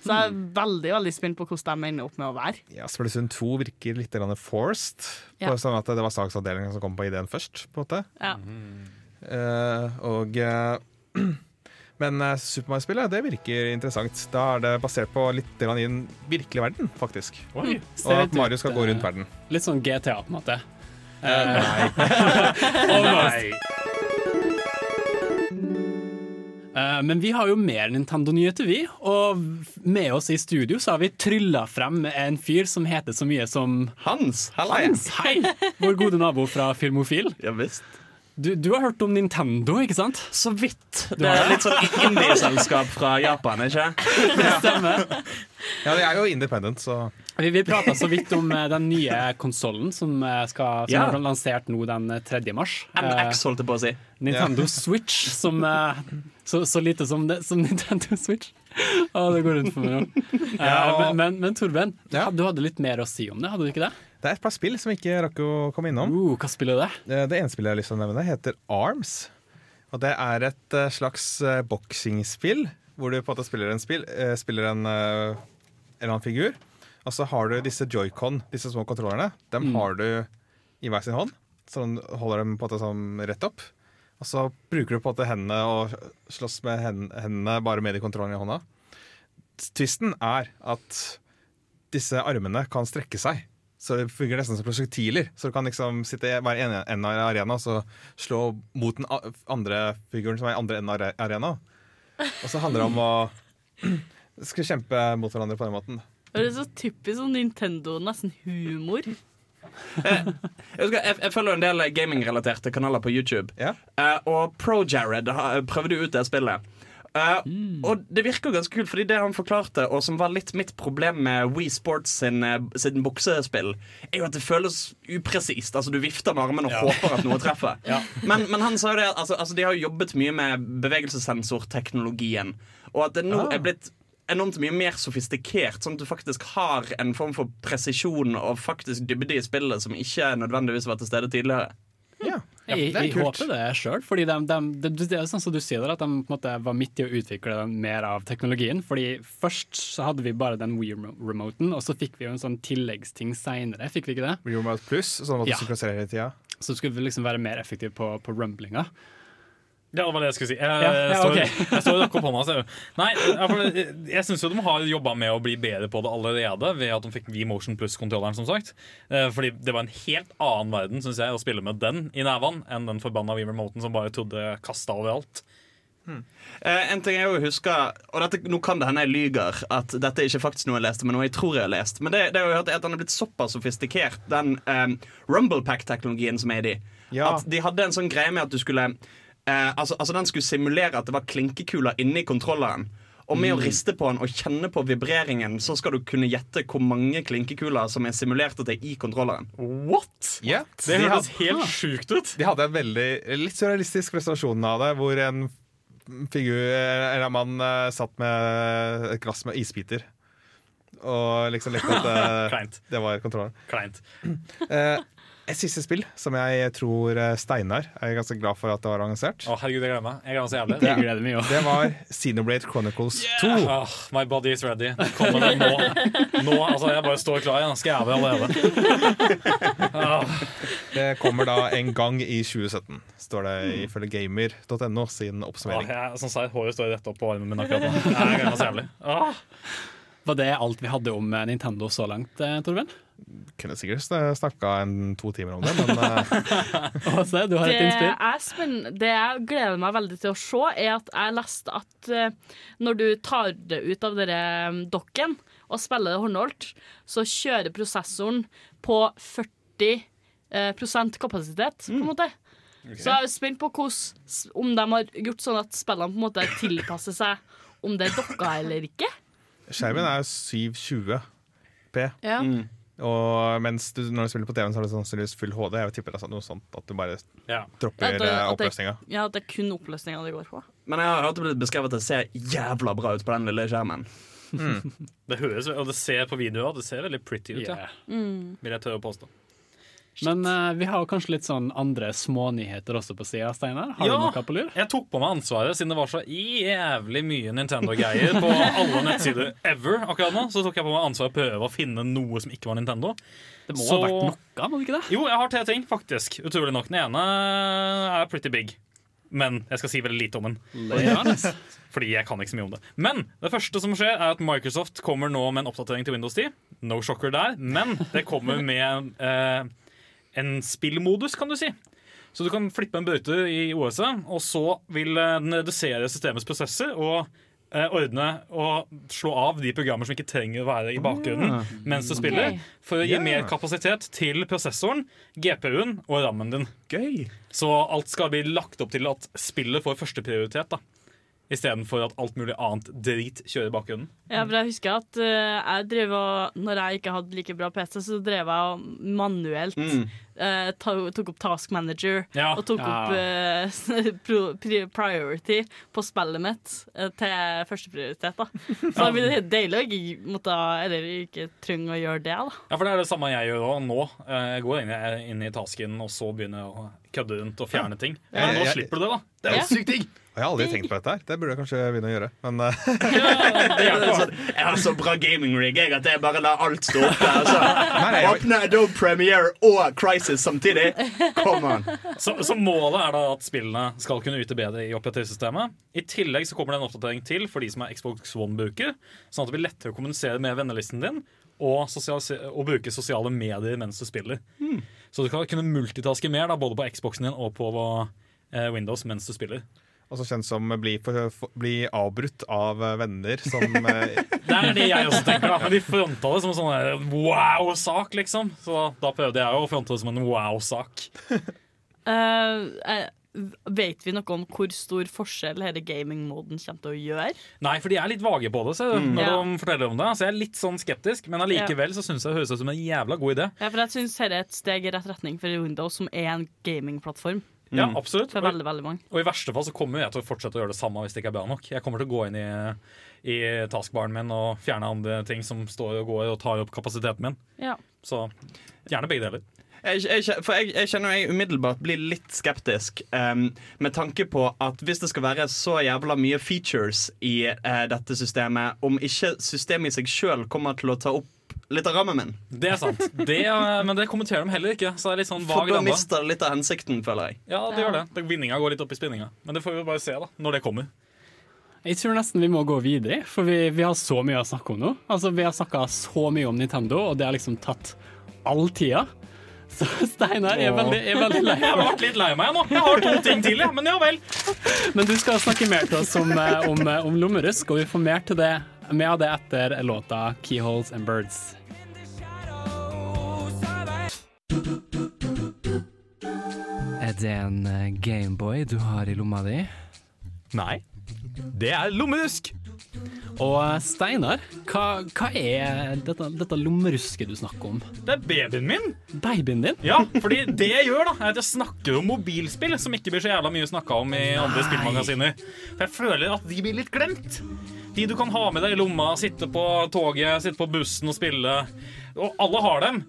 Speaker 2: Så jeg er veldig veldig spent på hvordan de ender opp med å være.
Speaker 3: Ja, Splatoon 2 virker litt grann forced.
Speaker 2: Ja.
Speaker 3: Sånn at Det var saksavdelingen som kom på ideen først. på en måte.
Speaker 2: Ja.
Speaker 3: Uh, og uh, Men eh, Super Mario-spillet det virker interessant. Da er det basert på litt i den virkelige verden, faktisk.
Speaker 5: Oi.
Speaker 3: Og at Mario skal gå rundt verden.
Speaker 1: Litt sånn GTA, på en måte.
Speaker 5: Nei.
Speaker 1: Eh, men vi har jo mer Nintendo-nyheter, vi. Og med oss i studio så har vi trylla frem en fyr som heter så mye som
Speaker 8: Hans, halla
Speaker 1: Hans. Hei! Vår gode nabo fra Filmofil.
Speaker 8: Ja visst.
Speaker 1: Du, du har hørt om Nintendo, ikke sant?
Speaker 8: Så vidt. Det er litt sånn indie-selskap fra Japan, ikke?
Speaker 1: Det stemmer.
Speaker 3: Ja, det er jo independent, så
Speaker 1: Vi, vi prata så vidt om eh, den nye konsollen som, eh, skal, som
Speaker 8: Ja.
Speaker 1: er lansert nå den eh, 3. mars. NX
Speaker 8: MX, holdt jeg på å si.
Speaker 1: Nintendo Switch, som eh, så, så lite som, det, som Nintendo Switch. Å, det går rundt for meg nå. Eh,
Speaker 3: Ja,
Speaker 1: men, men, men Torben, du,
Speaker 3: Ja.
Speaker 1: du hadde litt mer å si om det, hadde du ikke det?
Speaker 3: Det er et par spill som vi ikke rakk å komme innom.
Speaker 1: Uh, hva spiller det?
Speaker 3: Eh, Det ene spillet jeg har lyst til å nevne, heter Arms. Og det er et eh, slags eh, boksingspill, hvor du på en måte spiller en, spill, eh, spiller en, eh, en eller annen figur. Og så har du disse joycon, disse små kontrollerne. Dem har du i hver sin hånd. Så du holder dem på en sånn rett opp. Og så bruker du på en måte hendene og slåss med hendene bare med de kontrollene i hånda. Tvisten er at disse armene kan strekke seg. Så det fungerer nesten som prosjektiler. Så du kan liksom sitte i hver ene enden av arena og så slå mot den andre figuren som er i andre enden av are- arena. Og så handler det om å skal kjempe mot hverandre på den måten.
Speaker 2: Det er så typisk sånn Nintendo, nesten humor.
Speaker 8: Jeg, husker, jeg, jeg følger en del gamingrelaterte kanaler på YouTube.
Speaker 3: Ja.
Speaker 8: Eh, og ProJared har- prøvde ut det spillet. Eh, Og det virker ganske kult, fordi det han forklarte, og som var litt mitt problem med Wii Sports sin, eh, sin buksespill, er jo at det føles upresist. Altså Du vifter med armen og håper at noe treffer. men, men han sa jo det at altså, altså, de har jo jobbet mye med bevegelsessensorteknologien, og at det nå
Speaker 3: Ah.
Speaker 8: er blitt enormt mye mer sofistikert, sånn at du faktisk har en form for presisjon og faktisk dybde i spillet som ikke nødvendigvis var til stede tidligere.
Speaker 3: Ja,
Speaker 1: Jeg,
Speaker 3: det er
Speaker 1: jeg håper det sjøl, fordi de, de, det, det er sånn som du sier at de på en måte var midt i å utvikle mer av teknologien. Fordi Først så hadde vi bare den Wii-remoten, og så fikk vi jo en sånn tilleggsting seinere. Fikk vi ikke det?
Speaker 3: Remote Plus, sånn at du
Speaker 1: Ja.
Speaker 3: synkroniserer hele tida.
Speaker 1: Så skulle vi liksom være mer effektive på, på rumblinga.
Speaker 5: Ja, det var det jeg skulle si. Jeg,
Speaker 1: Ja, ja,
Speaker 5: står,
Speaker 1: ok.
Speaker 5: jeg står og rakker opp hånda. ser. Nei, jeg, jeg syns jo de har jobba med å bli bedre på det allerede, ved at de fikk V-Motion Plus-kontrolleren, som sagt. Eh, Fordi det var en helt annen verden, syns jeg, å spille med den i nærvann enn den forbanna V-remoten som bare trodde kasta overalt.
Speaker 8: Eh, en ting jeg jo husker Og dette, Nå kan det hende jeg lyger, at dette er ikke faktisk noe jeg leste, men noe jeg tror jeg har lest. Men det, det har jeg hørt er at den er blitt såpass sofistikert, den um, Rumblepack-teknologien som er i de.
Speaker 3: Ja.
Speaker 8: At de hadde en sånn greie med at du skulle eh, altså, altså Den skulle simulere at det var klinkekuler inni kontrolleren. Og med å riste på den og kjenne på vibreringen, så skal du kunne gjette hvor mange klinkekuler som er simulert at det er i kontrolleren.
Speaker 5: What?!
Speaker 3: Yeah.
Speaker 5: Det
Speaker 3: de,
Speaker 5: hørtes helt sjukt ut.
Speaker 3: de hadde en veldig litt surrealistisk presentasjon av det, hvor en figur, eller en mann eh, satt med et glass med isbiter. Og liksom lekte at eh, det var kontrolleren.
Speaker 5: Kleint.
Speaker 3: Eh, et siste spill som jeg tror eh, Steinar er ganske glad for at det var annonsert.
Speaker 5: Å, herregud, jeg gleder meg. Jeg gleder meg så jævlig.
Speaker 1: Det gleder meg jo.
Speaker 3: Det var Xenoblade Chronicles 2.
Speaker 5: Oh, my body is ready. Kommer det nå? Nå, altså Jeg bare står klar. Jeg skal jævlig allerede. Oh.
Speaker 3: Det kommer da en gang i 2017, står det ifølge gamer.no sin
Speaker 5: oppsummering.
Speaker 3: oppsummering.
Speaker 5: jeg, som sagt, håret står rett opp på armen min akkurat nå. Jeg gleder meg så jævlig.
Speaker 1: Var det alt vi hadde om eh, Nintendo så langt, eh, Torben?
Speaker 3: Kunne sikkert snakka to timer om det, men eh,
Speaker 1: Åse, du har et innspill?
Speaker 2: er. Det jeg gleder meg veldig til å se, er at jeg leste at eh, når du tar det ut av dere um, dokken og spiller det håndholdt, så kjører prosessoren på 40 eh, kapasitet, på en måte. Så jeg er spent på hos, om de har gjort sånn at spillene på en måte tilpasser seg om det er dokka eller ikke.
Speaker 3: skjermen er jo 720P.
Speaker 2: Ja.
Speaker 3: Og mens du, når du spiller på TV-en, så har du sannsynligvis full HD. Jeg tipper altså noe sånt at du bare
Speaker 5: Ja.
Speaker 3: dropper
Speaker 2: det-
Speaker 3: eh, oppløsninga.
Speaker 2: Ja, at det er kun oppløsninga det går på.
Speaker 8: Men jeg har hørt det blitt beskrevet at det ser jævla bra ut på den lille skjermen.
Speaker 5: Det høres, og det ser på videoer det ser veldig pretty ut, ja.
Speaker 1: Mm.
Speaker 5: vil jeg tørre å påstå.
Speaker 1: Men uh, vi har kanskje litt sånn andre smånyheter også på sida, Steinar. Har
Speaker 5: Ja.
Speaker 1: du noe på lur?
Speaker 5: Jeg tok på meg ansvaret, siden det var så jævlig mye Nintendo-greier på alle nettsider ever akkurat nå. Så tok jeg på meg ansvaret å prøve å finne noe som ikke var Nintendo.
Speaker 1: Det må
Speaker 5: Så-
Speaker 1: ha vært noe, må det ikke det?
Speaker 5: Jo, jeg har tre ting, faktisk. Utrolig nok. Den ene er pretty big. Men jeg skal si veldig lite om den. Fordi jeg kan ikke så mye om det. Men det første som skjer, er at Microsoft kommer nå med en oppdatering til Windows 10. No shocker der. Men det kommer med eh, en spillmodus, kan du si. Så du kan flippe en bøyte i OS-et, og så vil eh, den redusere systemets prosesser og eh, ordne og slå av de programmer som ikke trenger å være i bakgrunnen mens du spiller,
Speaker 2: okay.
Speaker 5: for å gi
Speaker 3: yeah.
Speaker 5: mer kapasitet til prosessoren, GPU-en og rammen din.
Speaker 8: Gøy.
Speaker 5: Så alt skal bli lagt opp til at spillet får førsteprioritet. Istedenfor at alt mulig annet drit kjører i bakgrunnen.
Speaker 2: Ja, for jeg husker at uh, jeg drev og Når jeg ikke hadde like bra PC, så drev jeg og manuelt
Speaker 8: Mm.
Speaker 2: uh, ta, tok opp Task Manager
Speaker 5: Ja.
Speaker 2: og tok
Speaker 1: Ja.
Speaker 2: opp uh, priority på spillet mitt eh, til førsteprioritet. da Så det blir deilig å ikke måtte Eller ikke trenge å gjøre det. da
Speaker 5: Ja, for Det er det samme jeg gjør også nå. Eh, Jeg går inn i, inn i tasken og så begynner jeg å kødde rundt og fjerne ting. Men nå slipper du det, da. Det er jo sykt digg!
Speaker 3: Jeg har aldri tenkt på dette her. Det burde jeg kanskje begynne å gjøre. Men
Speaker 8: sånn, jeg har så bra gaming-rig at jeg bare lar alt stå oppe. Altså. Åpne Adobe Premiere og Crisis samtidig. Come on.
Speaker 5: Så, så målet er da at spillene skal kunne yte bedre i operativsystemet. I tillegg så kommer det en oppdatering til for de som er Xbox One-bruker, sånn at det blir lettere å kommunisere med vennelisten din og, og bruke sosiale medier mens du spiller. Så du kan kunne multitaske mer da, både på Xboxen din og på eh, Windows mens du spiller.
Speaker 3: Også kjent som bli, for, for, bli avbrutt av venner som eh,
Speaker 5: Det er det jeg også tenker, da. Men de fronta det som en sånn wow-sak, liksom. Så da prøvde jeg å fronte det som en wow-sak.
Speaker 2: Eh, vet vi noe om hvor stor forskjell denne gaming-moden kommer til å gjøre?
Speaker 5: Nei, for de er litt vage på det så,
Speaker 2: Mm.
Speaker 5: når de forteller om det. Så jeg er litt sånn skeptisk, men allikevel så syns jeg det høres ut som en jævla god idé.
Speaker 2: Ja, for jeg syns dette er et steg i rett retning for Windows, som er en gamingplattform.
Speaker 5: Ja, absolutt.
Speaker 2: For veldig, veldig mange.
Speaker 5: Og i verste fall så kommer jeg til å fortsette å gjøre det samme hvis det ikke er bra nok. Jeg kommer til å gå inn i, i taskbaren min og fjerne andre ting som står og går og tar opp kapasiteten min.
Speaker 2: Ja.
Speaker 5: Så gjerne begge deler.
Speaker 8: Jeg, jeg, for jeg, jeg kjenner jeg umiddelbart blir litt skeptisk um, med tanke på at hvis det skal være så jævla mye features i uh, dette systemet, om ikke systemet i seg sjøl kommer til å ta opp litt av rammen min.
Speaker 5: Det er sant. Det, eh, men det kommenterer de heller ikke. Så det er litt sånn
Speaker 8: For da mister det litt av hensikten, føler jeg.
Speaker 5: Ja, det gjør det. det. Vinninga går litt opp i spinninga. Men det får vi bare se da, når det kommer.
Speaker 1: Jeg tror nesten vi må gå videre, for vi, vi har så mye å snakke om nå. Altså, Vi har snakka så mye om Nintendo, og det har liksom tatt all tida. Så Steinar er veldig, er veldig lei.
Speaker 5: Jeg har vært litt lei meg nå. Jeg har to ting til, jeg. Men ja vel.
Speaker 1: Men du skal snakke mer til oss om, eh, om, eh, om lommerusk, og vi får mer til det med av det etter låta 'Keyholes and Birds'. Er det en Gameboy du har i lomma di?
Speaker 5: Nei. Det er lommerusk.
Speaker 1: Og eh, Steinar, hva, hva er dette, dette lommerusket du snakker om?
Speaker 5: Det er babyen min.
Speaker 1: Babyen din?
Speaker 5: Ja, fordi det jeg gjør, da er at jeg snakker om mobilspill, som ikke blir så jævla mye snakka om i andre spillmagasiner. For jeg føler at de blir litt glemt. De du kan ha med deg i lomma, sitte på toget, sitte på bussen og spille. Og alle har dem.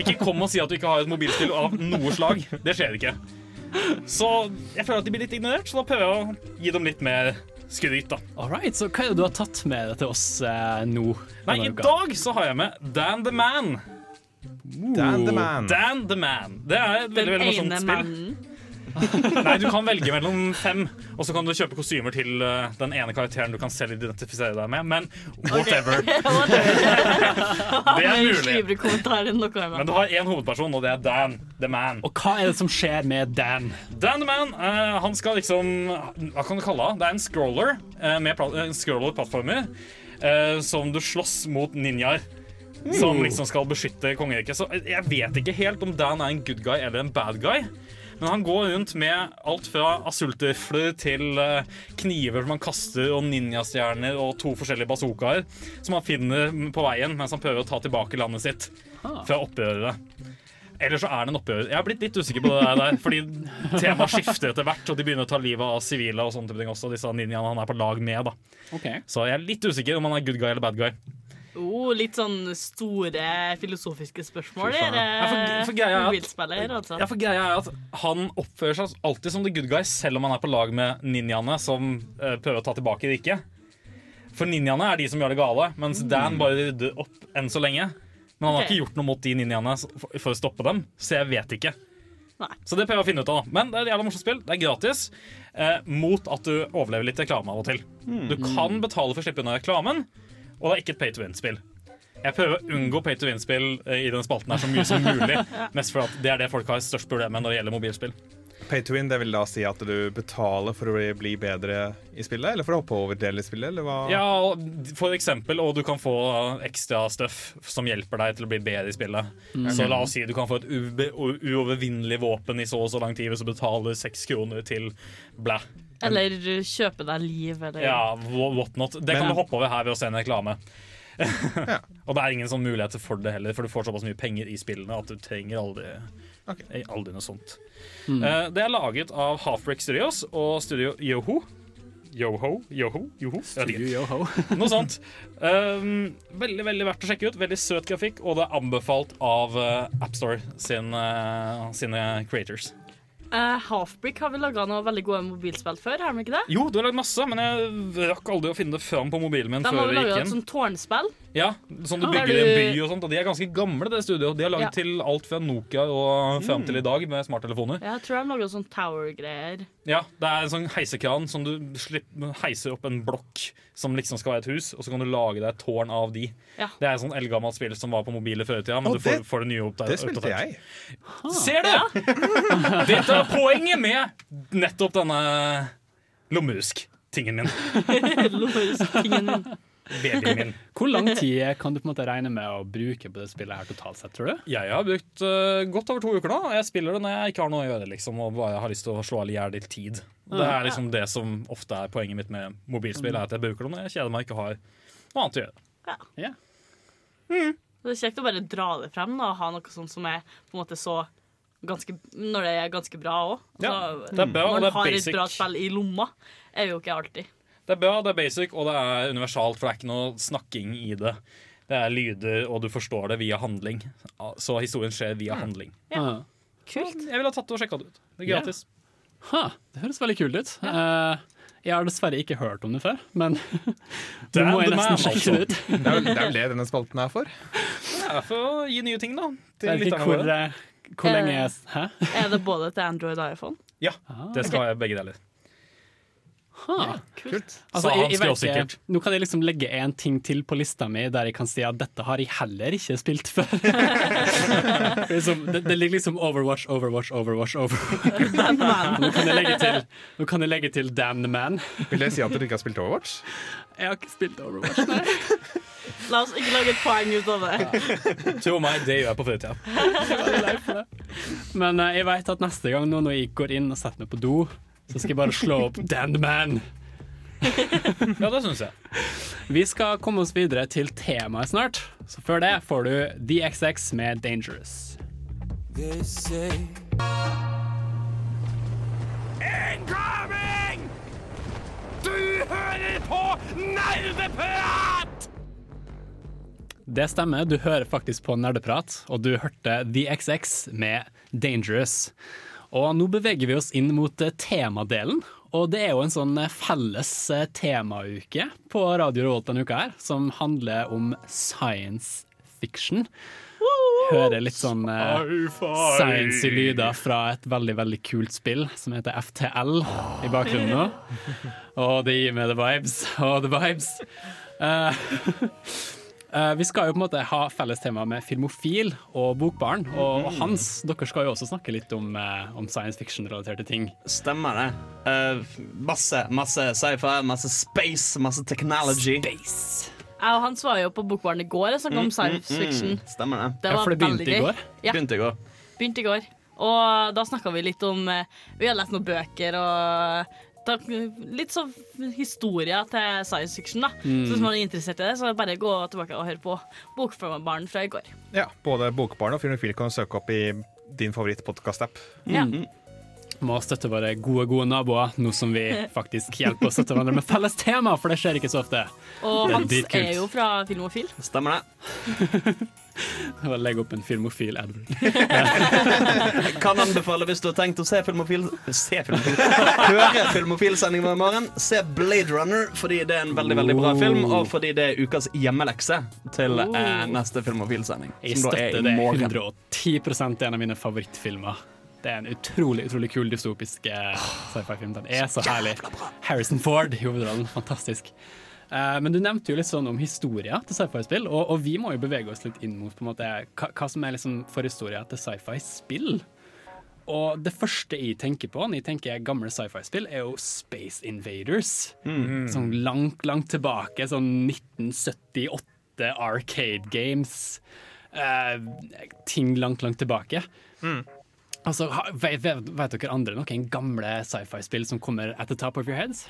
Speaker 5: Ikke kom og si at du ikke har et mobilspill av noe slag. Det skjer ikke. Så jeg føler at de blir litt ignorert, så da prøver jeg å gi dem litt mer skryt, da.
Speaker 1: All right, så hva er det du har tatt med deg til oss eh, nå?
Speaker 5: Nei, i dag så har jeg med Dan the Man.
Speaker 3: Dan the Man.
Speaker 5: Dan the Man. Det er et veldig, veldig morsomt spill.
Speaker 2: mannen.
Speaker 5: Nei, du kan velge mellom fem, og så kan du kjøpe kostymer til uh, den ene karakteren du kan selv identifisere deg med, men whatever. Det er mulig. Men du har én hovedperson, og det er Dan the Man.
Speaker 1: Og hva er det som skjer med Dan?
Speaker 5: Dan the Man, uh, han skal liksom Hva kan du kalle det? Det er en scroller uh, med scroller-plattformer eh, som du slåss mot ninjaer. Som liksom skal beskytte kongeriket. Så jeg vet ikke helt om Dan er en good guy eller en bad guy. Men han går rundt med alt fra asultrifler til eh, kniver som han kaster, og ninjastjerner og to forskjellige bazookaer som han finner på veien mens han prøver å ta tilbake landet sitt fra opprørere. Eller så er det en oppgjør. Jeg har blitt litt usikker på det der, fordi temaet skifter etter hvert, og de begynner å ta livet av sivile og sånne ting også, disse ninjaene han er på lag med. da.
Speaker 1: Okay.
Speaker 5: Så jeg er litt usikker om han er good guy eller bad guy.
Speaker 2: Oh, litt sånn store filosofiske spørsmål.
Speaker 5: Er at-
Speaker 2: mobilspiller, altså.
Speaker 5: Ja, for greia er at Han oppfører seg alltid som the good guy, selv om han er på lag med ninjaene som uh, prøver å ta tilbake riket. For ninjaene er de som gjør det gale, mens Dan bare rydder opp enn så lenge. Men han har ikke gjort noe mot de ninjaene for, for å stoppe dem, så jeg vet ikke.
Speaker 2: Nei.
Speaker 5: Så det prøver jeg å finne ut av. da. Men det er et jævla morsomt spill. Det er gratis. Eh, mot at du overlever litt reklame av og til. Du kan betale for å slippe unna reklamen, og det er ikke et pay to win-spill. Jeg prøver å unngå pay to win-spill eh, i den spalten her så mye som mulig. Mest for at det er det folk har størst problem med når det gjelder mobilspill.
Speaker 3: Pay to win, det vil da si at du betaler for å bli- bedre i spillet? Eller for å hoppe over del i spillet, eller hva?
Speaker 5: Ja, for eksempel, og du kan få ekstra stuff som hjelper deg til å bli bedre i spillet. Så la oss si du kan få et uovervinnelig våpen i så og så lang tid hvis du betaler seks kroner til blæ.
Speaker 2: Eller kjøpe deg liv, eller
Speaker 5: Ja, what not. Det kan
Speaker 3: Men-
Speaker 5: du hoppe over her ved å se en reklame. og det er ingen sånn muligheter for det heller, for du får såpass mye penger i spillene at du trenger aldri,
Speaker 3: Ok.
Speaker 5: eh, aldri noe sånt. Eh, det er laget av Halfbreak Studios og Studio Yoho. Yoho? Yoho? Yoho? Studio
Speaker 1: Yoho.
Speaker 5: Noe sånt. Um, veldig veldig verdt å sjekke ut. Veldig søt grafikk, og det er anbefalt av uh, AppStore sin, uh, sine creators.
Speaker 2: Eh, Halfbrick har vi laga noen veldig gode mobilspill før, har vi ikke det?
Speaker 5: Jo, du har lagd masse, men jeg rakk aldri å finne det fram på mobilen min
Speaker 2: De har
Speaker 5: før
Speaker 2: vel
Speaker 5: jeg
Speaker 2: laga
Speaker 5: gikk
Speaker 2: et sånt tårnspill.
Speaker 5: Ja, sånn du bygger
Speaker 2: du...
Speaker 5: en by og sånt, og de er ganske gamle, det studioet. De har lagd
Speaker 2: Ja.
Speaker 5: til alt fra Nokia og fram til i dag med smarttelefoner.
Speaker 2: Jeg tror de lager sånn tower-greier.
Speaker 5: Ja, det er en sånn heisekran som du slipper, heiser opp en blokk som liksom skal være et hus, og så kan du lage deg et tårn av de.
Speaker 2: Ja.
Speaker 5: Det er et sånn eldgammelt spill som var på mobiler før i tida, men
Speaker 3: Å,
Speaker 5: du får,
Speaker 3: det-
Speaker 5: får det nye opp der.
Speaker 3: Det spilte
Speaker 5: oppdatert.
Speaker 3: jeg.
Speaker 5: Ser du? Dette er poenget med nettopp denne lommehusk-tingen min.
Speaker 2: Lommehusk-tingen min.
Speaker 5: Babyen min.
Speaker 1: Hvor lang tid kan du på en måte regne med å bruke på det spillet her totalt sett, tror du?
Speaker 5: Jeg har brukt uh, godt over to uker nå. Jeg spiller det når jeg ikke har noe å gjøre liksom, og bare har lyst til å slå i hjel litt tid. Det er liksom det som ofte er poenget mitt med mobilspill, er at jeg bruker det når jeg kjeder meg og ikke har noe annet å gjøre.
Speaker 1: Ja.
Speaker 2: Det er kjekt å bare dra det frem da, og ha noe sånt som er på en måte så ganske, Når det er ganske bra òg.
Speaker 5: Ja, det er bra,
Speaker 2: når
Speaker 5: man
Speaker 2: du har
Speaker 5: basic.
Speaker 2: et bra spill i lomma, er jo ikke alltid.
Speaker 5: Det er bra, det er basic, og det er universalt, for det er ikke noe snakking i det. Det er lyder, og du forstår det via handling. Så historien skjer via handling.
Speaker 1: Ja.
Speaker 2: Kult.
Speaker 5: Jeg ville ha tatt det og sjekka det ut. Det er
Speaker 1: Ja.
Speaker 5: gratis.
Speaker 1: Ha, det høres veldig kult ut. Uh, jeg har dessverre ikke hørt om det før, men du
Speaker 5: Damn
Speaker 1: må jeg nesten
Speaker 5: man,
Speaker 1: sjekke
Speaker 5: altså.
Speaker 1: det ut.
Speaker 3: Det er vel det, er vel det denne spalten er for.
Speaker 5: Det er for å gi nye ting, da. Til
Speaker 1: Jeg vet ikke hvor, eh, hvor lenge
Speaker 2: Eh,
Speaker 1: jeg Hæ?
Speaker 2: Er det både til Android og iPhone?
Speaker 5: Ja, det skal jeg begge deler.
Speaker 1: Ha.
Speaker 2: Kult.
Speaker 1: Altså, jeg, jeg vet ikke, nå kan jeg liksom legge en ting til på lista mi der jeg kan si at dette har jeg heller ikke spilt før. liksom, det, det ligger liksom Overwatch, Overwatch, Overwatch. Overwatch. nå, kan jeg legge til, nå kan jeg legge til Damn the Man.
Speaker 3: Vil det si at du ikke har spilt Overwatch?
Speaker 1: Jeg har ikke spilt Overwatch, nei.
Speaker 2: La oss ikke lage et poeng ut av det.
Speaker 5: Tro meg, det gjør jeg på fritida.
Speaker 1: Men uh, jeg vet at neste gang nå når jeg går inn og setter meg på do, så skal jeg bare slå opp Dand Man.
Speaker 5: Ja, det syns jeg.
Speaker 1: Vi skal komme oss videre til temaet snart, så før det får du DXX med Dangerous.
Speaker 9: Incoming! Du hører på Nerdeprat!
Speaker 1: Det stemmer, du hører faktisk på Nerdeprat, og du hørte The XX med Dangerous. Og nå beveger vi oss inn mot eh, temadelen, og det er jo en sånn eh, felles eh, temauke på Radio Revolt denne uka her, som handler om science fiction. Hører litt sånn eh, science lyder fra et veldig, veldig kult spill som heter FTL i bakgrunnen nå. Og det gir meg the vibes, og the vibes. Eh, vi skal jo på en måte ha felles tema med filmofil og bokbarn. Og, og Hans, dere skal jo også snakke litt om, eh, om science fiction-relaterte ting.
Speaker 8: Stemmer det. Uh, masse masse sci-fi, masse space, masse technology.
Speaker 2: Jeg og Hans var jo på Bokbarn i går og snakket om science fiction.
Speaker 8: Mm, stemmer det.
Speaker 2: Det
Speaker 1: Ja, for det begynte i går?
Speaker 2: Ja,
Speaker 8: Begynte i går.
Speaker 2: begynte i går. Og da snakka vi litt om eh, Vi har lest noen bøker og da, litt sånn historie til science fiction. da Så Hvis man er interessert i det, så bare gå tilbake og høre på Bokbaren fra i går.
Speaker 3: Ja, Både Bokbarn og Filmofil kan du søke opp i din favorittpodkast-app.
Speaker 2: Ja.
Speaker 1: Må støtte våre gode, gode naboer, nå som vi faktisk hjelper å støtte hverandre med felles tema, for det skjer ikke så ofte.
Speaker 2: Og Hans
Speaker 1: er
Speaker 2: er jo fra Filmofil.
Speaker 8: Stemmer det.
Speaker 1: Vil legge opp en filmofil Edward.
Speaker 8: Kan anbefale hvis du har tenkt å se filmofil Se filmofil Høre filmofilsending hver morgen. Se Blade Runner fordi det er en veldig veldig bra film, og fordi det er ukas hjemmelekse til eh, neste filmofilsending.
Speaker 1: Jeg
Speaker 8: er
Speaker 1: støtter det 110 det er en av mine favorittfilmer. Det er en utrolig utrolig kul dystopisk eh, sci-fi-film. Den er så herlig. Harrison Ford i hovedrollen. Fantastisk. Eh, men du nevnte jo litt sånn om historia til sci-fi-spill, og, og vi må jo bevege oss litt inn mot på en måte, hva, hva som er liksom forhistoria til sci-fi-spill. Og det første jeg tenker på når jeg tenker gamle sci-fi-spill, er jo Space Invaders. Sånn langt, langt tilbake, sånn 1978 arcade games. Eh, ting langt, langt tilbake. Altså, vet, vet, vet dere andre noen gamle sci-fi-spill som kommer at the top of your heads?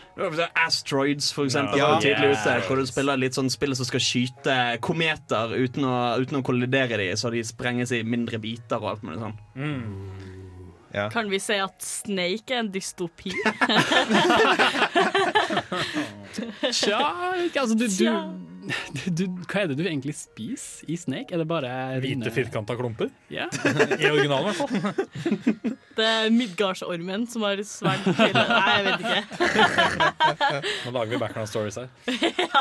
Speaker 8: Asteroids, for eksempel,
Speaker 3: Ja.
Speaker 8: tidlig ute, hvor du spiller litt sånn spill som skal skyte kometer uten å, uten å kollidere dem, så de sprenges i mindre biter og alt mulig sånn.
Speaker 3: Ja.
Speaker 2: Kan vi si at Snake er en dystopi?
Speaker 1: Tja, altså du, du du, Hva er det du egentlig spiser i Snake? Er det bare
Speaker 5: Hvite firkanta klumper?
Speaker 1: Ja.
Speaker 5: I originalen, i hvert fall.
Speaker 2: Det er Midgardsormen som har svært Nei, jeg vet ikke.
Speaker 5: Nå lager vi background stories her.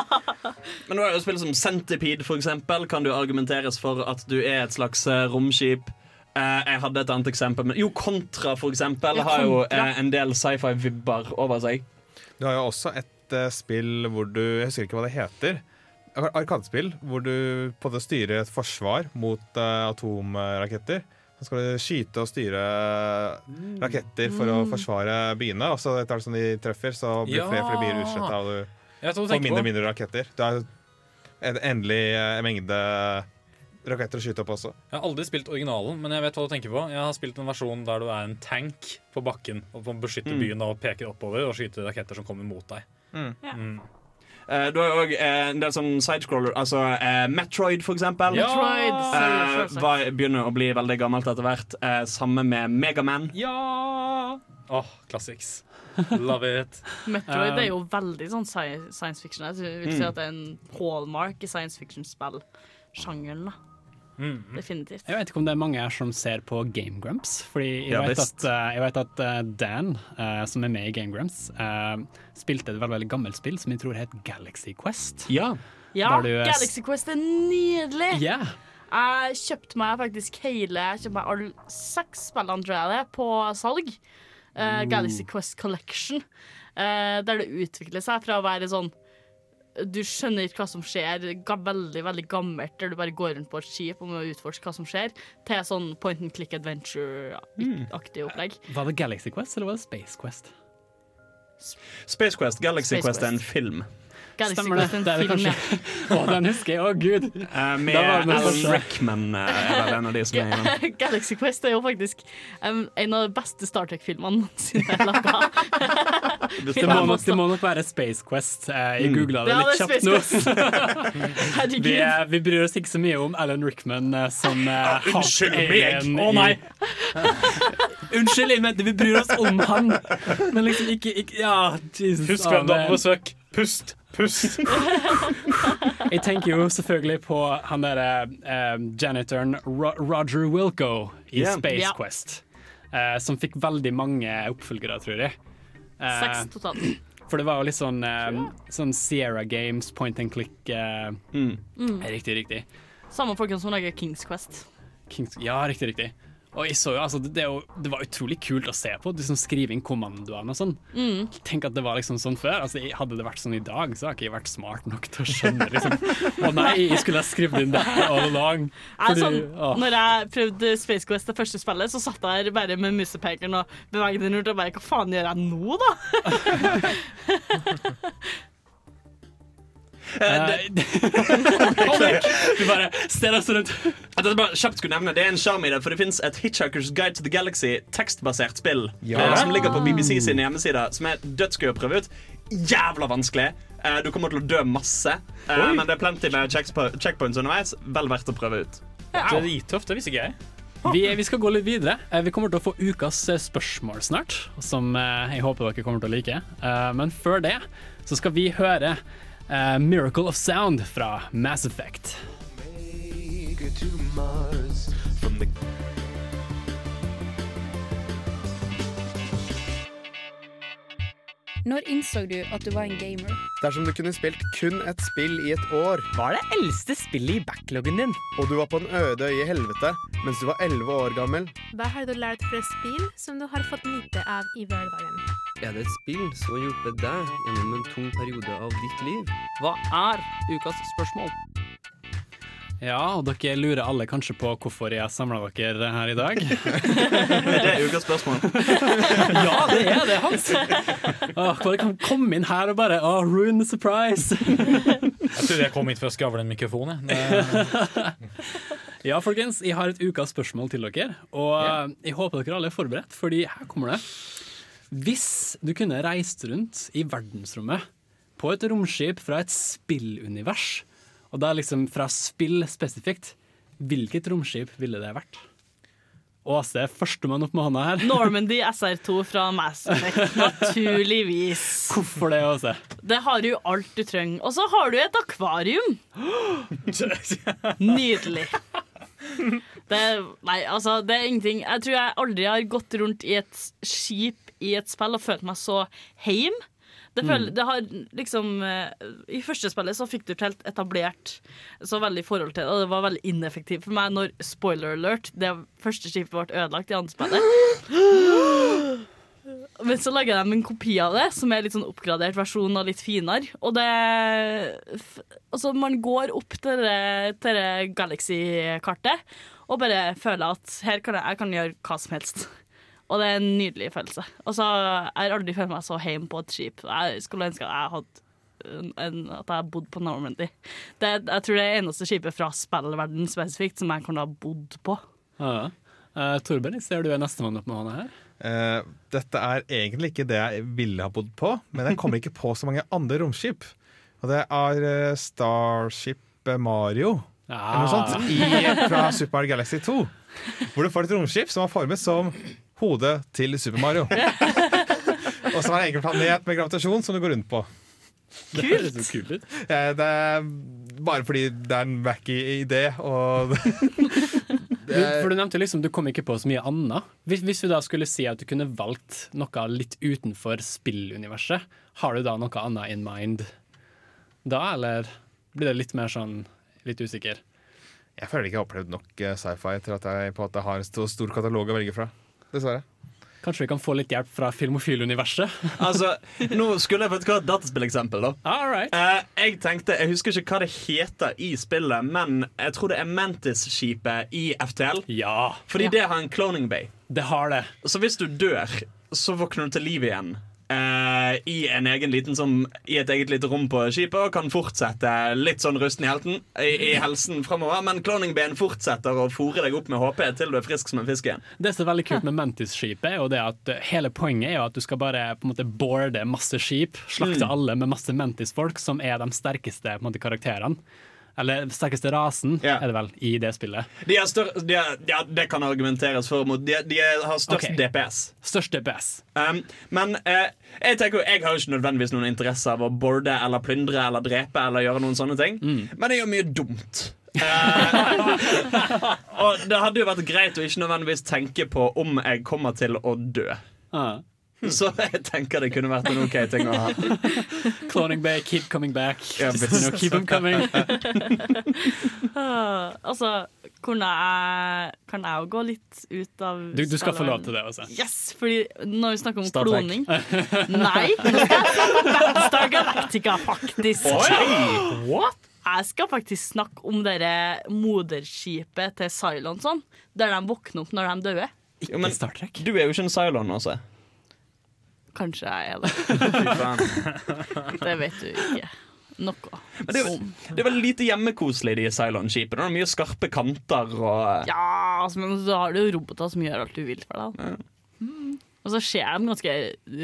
Speaker 8: Men nå er det jo spill som Centipede, for eksempel, kan du argumenteres for at du er et slags eh, romskip. Eh, jeg hadde et annet eksempel. Men jo, Contra, for eksempel, har jo eh, en del sci-fi-vibber over seg.
Speaker 3: Du har jo også et spill hvor du Jeg husker ikke hva det heter. Ar- Arkadespill hvor du på det styrer et forsvar mot uh, atomraketter. Så skal du skyte og styre raketter for å
Speaker 5: Mm.
Speaker 3: forsvare byene. Og så etter hvert som de treffer, så blir
Speaker 5: Ja.
Speaker 3: flere flere byer utsletta, og du får mindre og mindre raketter. Du har en endelig uh, mengde raketter å skyte opp også.
Speaker 5: Jeg har aldri spilt originalen, men jeg vet hva du tenker på. Jeg har spilt en versjon der du er en tank på bakken og får beskytte
Speaker 8: Mm.
Speaker 5: byen og peker oppover og skyte raketter som kommer mot deg.
Speaker 3: Mm.
Speaker 2: Ja.
Speaker 5: Mm.
Speaker 8: Eh, du har jo òg eh, en del sånn sidescroller. Altså uh, Metroid, for eksempel.
Speaker 5: Ja!
Speaker 2: Metroid, uh,
Speaker 8: var, begynner å bli veldig gammelt etter hvert. Uh, samme med Megaman.
Speaker 5: Ja! Åh, classics. Love it.
Speaker 2: Metroid
Speaker 1: Um,
Speaker 2: er jo veldig sånn sci- science fiction. Jeg vil si
Speaker 8: Mm.
Speaker 2: at det er en hallmark i science fiction-spill-sjangeren. da.
Speaker 5: Mm.
Speaker 2: Definitivt.
Speaker 1: Jeg vet ikke om det er mange her som ser på Game Grumps. Fordi jeg
Speaker 8: Ja,
Speaker 1: vet at, eh, jeg vet at eh, Dan, eh, som er med i Game Grumps, eh, spilte et veldig, veldig gammelt spill som jeg tror het Galaxy Quest.
Speaker 8: Ja.
Speaker 2: Ja,
Speaker 1: du
Speaker 2: Galaxy Quest er nydelig!
Speaker 1: Yeah.
Speaker 2: Jeg kjøpte meg faktisk hele Jeg kjøpte meg alle seks spillene, tror jeg det, på salg. Uh, Galaxy Quest Collection. Uh, der det utvikler seg fra å være sånn Du skjønner ikke hva som skjer, veldig veldig gammelt, der du bare går rundt på et skip og må utforske hva som skjer, til sånn point and click adventure-aktig opplegg.
Speaker 1: Var det Galaxy Quest, eller var det Space Quest?
Speaker 8: Space Quest, Galaxy
Speaker 2: Space
Speaker 8: Quest er en film.
Speaker 2: Galaxy
Speaker 1: Stemmer det. Det er det kanskje. Å, den husker jeg. Å, gud.
Speaker 8: Uh, med Alan. Rickman eh, er en av de som er i.
Speaker 2: Galaxy Quest er jo faktisk um, en av de beste Star Trek-filmene noensinne laga.
Speaker 1: Det må, nok, det må nok være Space Quest. Eh, Jeg googla det litt kjapt nå. Vi, eh, vi bryr oss ikke så mye om Alan Rickman eh, som uh,
Speaker 8: unnskyld meg. Å, nei.
Speaker 1: Unnskyld, jeg mente vi bryr oss om han, men liksom ikke, ikke Ja, Jesus.
Speaker 5: Husk hvem du har på besøk. Pust, pust.
Speaker 1: Jeg tenker jo selvfølgelig på han derre uh, janitoren Ro Roger Wilco i. Space. Quest. Uh, som fikk veldig mange oppfølgere, tror jeg. Eh,
Speaker 2: Seks totalt.
Speaker 1: For det var jo litt sånn, eh, sånn Sierra Games, point and click. eh,
Speaker 8: Mm.
Speaker 1: Riktig, riktig.
Speaker 2: Samme folkene som lager Kings Quest.
Speaker 1: Kings, ja, riktig, riktig. Og jeg så jo, altså, det, jo, det var utrolig kult å se på. de som skriver inn kommandoene og sånn.
Speaker 2: Mm.
Speaker 1: Tenk at det var liksom sånn før. Altså, hadde det vært sånn i dag, så ikke jeg vært smart nok til å skjønne liksom. Å nei, jeg skulle ha skrevet inn det all along. Fordi-
Speaker 2: sånn, når jeg prøvde Space Quest, det første spillet, så satt jeg der bare med musepekeren og beveget den rundt og bare Hva faen gjør jeg nå, da?
Speaker 1: Eh, Du bare stirrer oss rundt.
Speaker 8: At jeg bare kjapt skulle nevne Det er en sjarm i det, for det fins et Hitchhiker's Guide to the Galaxy tekstbasert spill ja. som ligger på BBC sin hjemmeside, som er dødsgøy å prøve ut. Jævla vanskelig. Eh, du kommer til å dø masse, Oi. men det er plenty med checkpoints underveis. Vel verdt å prøve ut.
Speaker 5: Drittøft, det visste ikke jeg.
Speaker 1: Vi, vi skal gå litt videre. Eh, Vi kommer til å få ukas eh, spørsmål snart, som eh, jeg håper dere kommer til å like. Eh, Men før det så skal vi høre eh, 'Miracle of Sound' fra Mass Effect.
Speaker 10: Når innså du at du var en gamer?
Speaker 11: Dersom du kunne spilt kun et spill i et år
Speaker 12: Hva er det eldste spillet i backloggen din?
Speaker 11: Og du var på en øde øy i helvete mens du var 11 år gammel
Speaker 13: Hva har du lært fra spill som du har fått nyte av i hverdagen?
Speaker 14: Er det et spill som har hjulpet deg gjennom en tung periode av ditt liv?
Speaker 12: Hva er ukas spørsmål?
Speaker 1: Ja, og dere lurer alle kanskje på hvorfor jeg samla dere her i dag.
Speaker 8: Det er ukas spørsmål.
Speaker 1: ja, det er det, Hans! Åh, bare kan komme inn her og bare oh, ruin the surprise.
Speaker 5: Jeg trodde jeg kom hit for å skravle en mikrofon. jeg.
Speaker 1: Ja, folkens, jeg har et ukas spørsmål til dere, og jeg håper dere alle er forberedt, fordi her kommer det. Hvis du kunne reist rundt i verdensrommet på et romskip fra et spillunivers, og da liksom fra spill spesifikt, hvilket romskip ville det vært? Åse er førstemann opp med hånda her.
Speaker 2: Normandy SR2 fra Mass Effect, naturligvis.
Speaker 1: Hvorfor det, Åse?
Speaker 2: Det har jo alt du trenger. Og så har du et akvarium. Nydelig. Det, nei, altså, det er ingenting Jeg tror jeg aldri har gått rundt i et skip i et spill og følt meg så heim. Det, føl,
Speaker 15: Mm.
Speaker 2: det har liksom eh, I første spillet så fikk du ikke helt etablert så veldig forhold til det, og det var veldig ineffektivt for meg når spoiler alert, det første skipet ble ødelagt i andre spillet. Men så lager de en kopi av det, som er litt sånn oppgradert versjon og litt finere. Og det Altså, man går opp til det, det Galaxy-kartet og bare føler at her kan jeg, jeg kan gjøre hva som helst. Og det er en nydelig følelse. Og så har jeg aldri følt meg så hjemme på et skip. Jeg skulle ønske at jeg hadde en, en, at jeg bodde på Normandy. Det, jeg tror det er eneste skipet fra spillverden spesifikt som jeg kunne ha bodd på.
Speaker 1: Ja. Uh, Torben, ser du er nestemann opp med hånda her?
Speaker 3: Uh, dette er egentlig ikke det jeg ville ha bodd på, men jeg kommer ikke på så mange andre romskip. Og det er uh, Starship Mario eller noe sånt, i, fra Super Mario Galaxy 2. Hvor du får et romskip som er formet som hodet til Super Mario. Og så er det en egen planet med gravitasjon som du går rundt på.
Speaker 1: Det kult ut.
Speaker 3: Eh, Det er bare fordi det er en wacky idé, og
Speaker 1: Du, for du nevnte liksom du kom ikke på så mye annet. Hvis, hvis du da skulle si at du kunne valgt noe litt utenfor spilluniverset, har du da noe annet in mind da, eller blir det litt mer sånn litt usikker?
Speaker 3: Jeg føler ikke jeg har opplevd nok eh, sci-fi til at jeg på at jeg har en stor, stor katalog å velge fra. Dessverre.
Speaker 1: Kanskje vi kan få litt hjelp fra filmofiluniverset
Speaker 8: Altså, Nå skulle jeg faktisk ha et dataspilleksempel. da Eh, Jeg tenkte, jeg husker ikke hva det heter i spillet, men jeg tror det er Mantis-skipet i FTL.
Speaker 1: Ja
Speaker 8: Fordi det har en cloning bay.
Speaker 1: Det har det
Speaker 8: Så hvis du dør, så våkner du til liv igjen. Eh, i, en egen liten, som, I et eget lite rom på skipet og kan fortsette litt sånn rusten i, helten, i, i helsen framover. Men kloningben fortsetter å fòre deg opp med HP til du er frisk som en fisk igjen.
Speaker 1: Det som er veldig kult med Mantis-skipet, er jo det at eh, hele poenget er jo at du skal bare på en måte boarde masse skip, slakte
Speaker 8: Mm.
Speaker 1: alle med masse Mantis-folk, som er de sterkeste på en måte, karakterene. Eller sterkeste rasen, er det vel, i det spillet.
Speaker 8: De er stør de er, ja, det kan argumenteres for. Mot, de, de har størst
Speaker 1: okay.
Speaker 8: DPS.
Speaker 1: Størst DPS.
Speaker 8: Um, men eh, jeg tenker jo, jeg har jo ikke nødvendigvis noen interesse av å borde eller plyndre eller drepe eller gjøre noen sånne ting.
Speaker 1: Mm.
Speaker 8: Men jeg gjør mye dumt. Eh, og det hadde jo vært greit å ikke nødvendigvis tenke på om jeg kommer til å dø. Så jeg tenker det kunne vært en OK ting å ha.
Speaker 1: Cloning Bay, keep coming back. Yeah, no, keep them coming.
Speaker 2: Ah, altså, kunne jeg, kan jeg jo gå litt ut av
Speaker 1: Du, du skal få lov til det også.
Speaker 2: Yes, fordi når vi snakker om
Speaker 1: Star
Speaker 2: kloning Nei, Battlestar Galactica, faktisk.
Speaker 8: Oi!
Speaker 5: What?
Speaker 2: Jeg skal faktisk snakke om dere moderskipet til Cylon sånn, der de våkner opp når de dør.
Speaker 8: Ikke Star Trek. Du er jo ikke en Cylon også.
Speaker 2: Kanskje jeg er det. Det vet du ikke. Noe.
Speaker 8: Men det, er, det er vel lite hjemmekoselig, de Cylon-skipene. Det er mye skarpe kanter og
Speaker 2: Ja, altså, men så har du jo roboter som gjør alt du vil for deg. Ja. Mm. Og så ser de ganske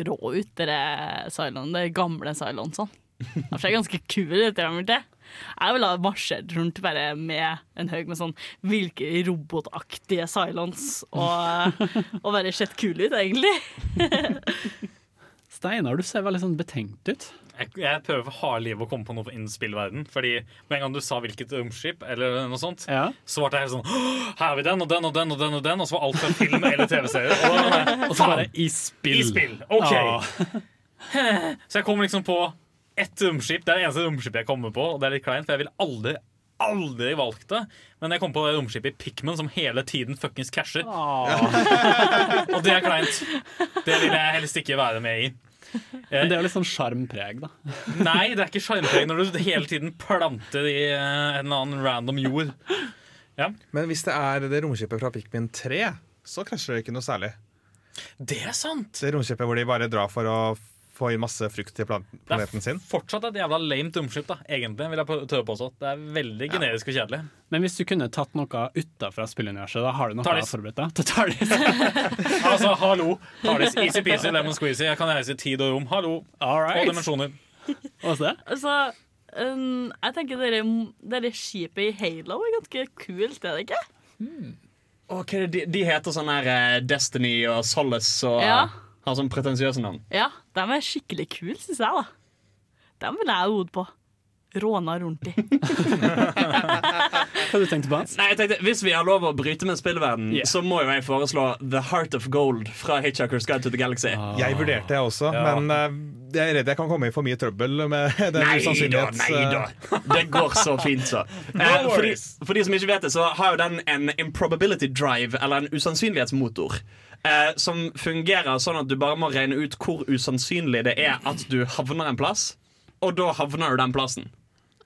Speaker 2: rå ut, dere Cylon, de gamle Cylonsene. De ser ganske kule ut. de. Jeg ville ha marsjert rundt bare med en haug med sånn hvilke robotaktige Cylons og, og bare sett kul ut, egentlig.
Speaker 1: Steinar, du ser veldig sånn betenkt ut.
Speaker 5: Jeg, jeg prøver for harde livet å komme på noe innen spillverden. Fordi med en gang du sa hvilket romskip, eller noe sånt, så ble det helt sånn Her har vi den og den og den og den, og den Og så var alt fra film eller TV-serie. Og, jeg,
Speaker 1: Og så bare i spill.
Speaker 5: I spill, OK.
Speaker 1: Ah.
Speaker 5: Så jeg kom liksom på ett romskip. Det er det eneste romskipet jeg kommer på, og det er litt kleint, for jeg ville aldri Aldri valgt det, men jeg kom på det romskipet i Pikmin som hele tiden fuckings casher. og det er kleint. Det vil jeg helst ikke være med i.
Speaker 1: Men det er jo litt sånn sjarmpreg, da.
Speaker 5: Nei, det er ikke sjarmpreg når du hele tiden planter i eh, en eller annen random jord.
Speaker 3: Men hvis det er det romskipet fra Pikmin 3, så krasjer det ikke noe særlig.
Speaker 5: Det er sant!
Speaker 3: Det romskipet hvor de bare drar for å få inn masse frukt til planeten sin.
Speaker 5: Det er Fortsatt et jævla lame romskip, da, egentlig, vil jeg på- tørre påstå. Det er veldig generisk og kjedelig.
Speaker 1: Men hvis du kunne tatt noe utafra spilluniverset, da har du noe
Speaker 5: Tardis.
Speaker 1: forberedt deg? Til Tardis.
Speaker 5: Altså, hallo! Tardis, easy-peasy, lemon squeezy. Jeg kan reise i tid og rom. Hallo!
Speaker 1: right.
Speaker 5: Og dimensjoner.
Speaker 2: Altså, um, jeg tenker dere, dere skipet i Halo er ganske kult, er det ikke?
Speaker 8: Hmm. hva er de, de heter sånn her eh, Destiny og Solace og
Speaker 2: Ja.
Speaker 8: har sånn pretensiøse navn.
Speaker 2: Ja, de er skikkelig kule, syns jeg. da Dem vil jeg ha hodet på. Råna rundt i.
Speaker 1: Hva du tenkte på, Hans?
Speaker 8: Nei, jeg tenkte, Hvis vi har lov å bryte med spillverden,
Speaker 1: Yeah.
Speaker 8: så må jo jeg foreslå The Heart of Gold fra Hitchhiker's Guide to the Galaxy.
Speaker 3: Jeg vurderte det også,
Speaker 8: Ja.
Speaker 3: men uh, jeg er redd jeg kan komme i for mye trøbbel med den
Speaker 8: Nei da,
Speaker 3: usannsynlighets...
Speaker 8: nei da. Det går så fint, så. Eh, for, de, for de som ikke vet det, så har jo den en improbability drive, eller en usannsynlighetsmotor. Eh, som fungerer sånn at du bare må regne ut hvor usannsynlig det er at du havner en plass, og da havner du den plassen.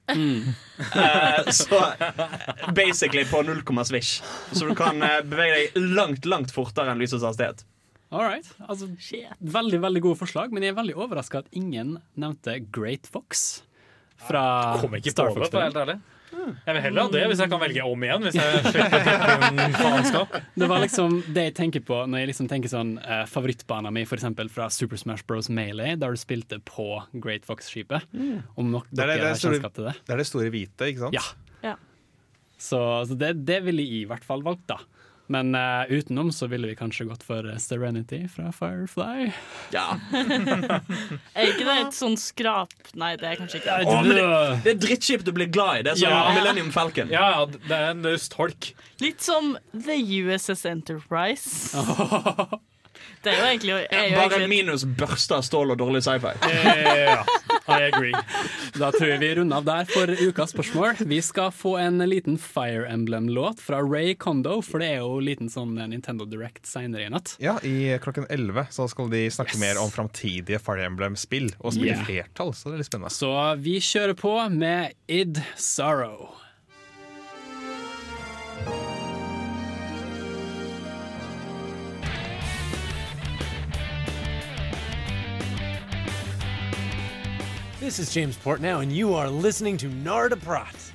Speaker 8: Eh, så basically på null komma svisj. Så du kan eh, bevege deg langt, langt fortere enn lysets hastighet.
Speaker 1: Alright. Altså, veldig veldig gode forslag, men jeg er veldig overraska at ingen nevnte Great Fox. Fra Star
Speaker 5: på det. Jeg vil heller ha det hvis jeg kan velge om igjen. Hvis jeg faenskap.
Speaker 1: Det var liksom det jeg tenker på når jeg liksom tenker sånn eh, favorittbanen min for eksempel fra Super Smash Bros. Melee, der du spilte på Great Fox-skipet.
Speaker 3: Mm.
Speaker 1: Om nok
Speaker 3: Det er det,
Speaker 1: dere
Speaker 3: det, er
Speaker 1: har
Speaker 3: store,
Speaker 1: kjennskap til det.
Speaker 3: det er det store hvite, ikke sant?
Speaker 1: Ja. Så, så det, det ville jeg i hvert fall valgt, da. Men uh, utenom så ville vi kanskje gått for eh, Serenity fra Firefly.
Speaker 8: Ja.
Speaker 2: Er ikke det et sånn skrap... Nei, det er kanskje ikke
Speaker 8: det. men det, det er drittskip du blir glad i. Det er som
Speaker 2: Ja.
Speaker 8: Millennium Falcon.
Speaker 5: Ja, det er en stolk.
Speaker 2: Litt som The USS Enterprise. Det er jo egentlig, er jo
Speaker 8: Bare
Speaker 2: egentlig
Speaker 8: minus børsta stål og dårlig sci-fi.
Speaker 1: Ja, I agree. Da tror jeg vi runder av der for ukas spørsmål. Vi skal få en liten Fire Emblem-låt fra Ray Kondo, for det er jo en liten sånn Nintendo Direct seinere i natt.
Speaker 3: Ja, I klokken 11 så skal de snakke
Speaker 1: Yes.
Speaker 3: mer om framtidige Fire Emblem-spill, og spille
Speaker 1: Yeah.
Speaker 3: flertall. Så det er litt spennende.
Speaker 1: Så vi kjører på med Id Sorrow.
Speaker 15: This is James Portnow, and you are listening to Narda Prat.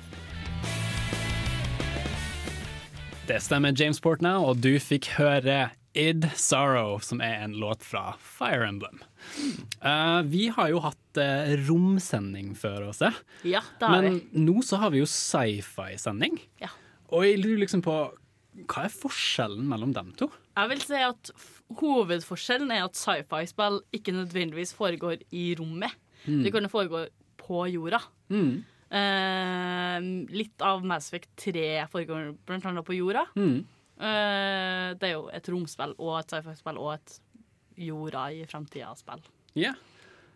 Speaker 1: Det stemmer, James Portnow, og du fikk høre Id Sorrow, som er en låt fra Fire Emblem. Uh, vi har jo hatt uh, romsending før oss, eh.
Speaker 2: Ja, det har
Speaker 1: men nå så har vi jo sci-fi-sending.
Speaker 2: Ja.
Speaker 1: Og jeg lurer liksom på hva er forskjellen mellom dem to?
Speaker 2: Jeg vil si at hovedforskjellen er at sci-fi-spill ikke nødvendigvis foregår i rommet.
Speaker 1: Mm.
Speaker 2: Det kunne foregå på jorda.
Speaker 1: Mm.
Speaker 2: Eh, litt av Mass Effect 3 foregår blant annet på jorda.
Speaker 1: Mm.
Speaker 2: Eh, det er jo et romspill og et sci-fi-spill og et jorda i framtida-spill.
Speaker 1: Ja.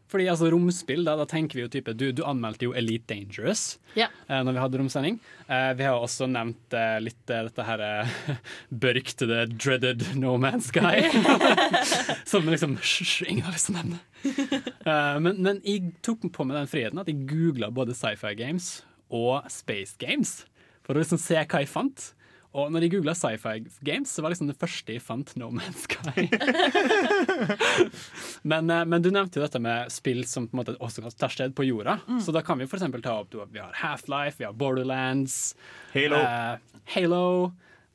Speaker 1: Fordi altså romspill, da, da tenker vi jo type Du, du anmeldte jo Elite Dangerous
Speaker 2: Ja.
Speaker 1: eh, når vi hadde romsending. Eh, vi har også nevnt eh, litt eh, dette her beryktede dreaded No Man's Guy. Som liksom Hysj, ingen har lyst til å nevne. Eh, men, men jeg tok på meg den friheten at jeg googla både sci-fi games og space games for å liksom se hva jeg fant. Og når jeg googla sci-fi games, så var liksom det første jeg fant No Man's Sky. men, eh, men du nevnte jo dette med spill som på en måte også tar sted på jorda.
Speaker 2: Mm.
Speaker 1: Så da kan vi for eksempel ta opp Vi har Half-Life, vi har Borderlands,
Speaker 8: Halo.
Speaker 1: eh, Halo.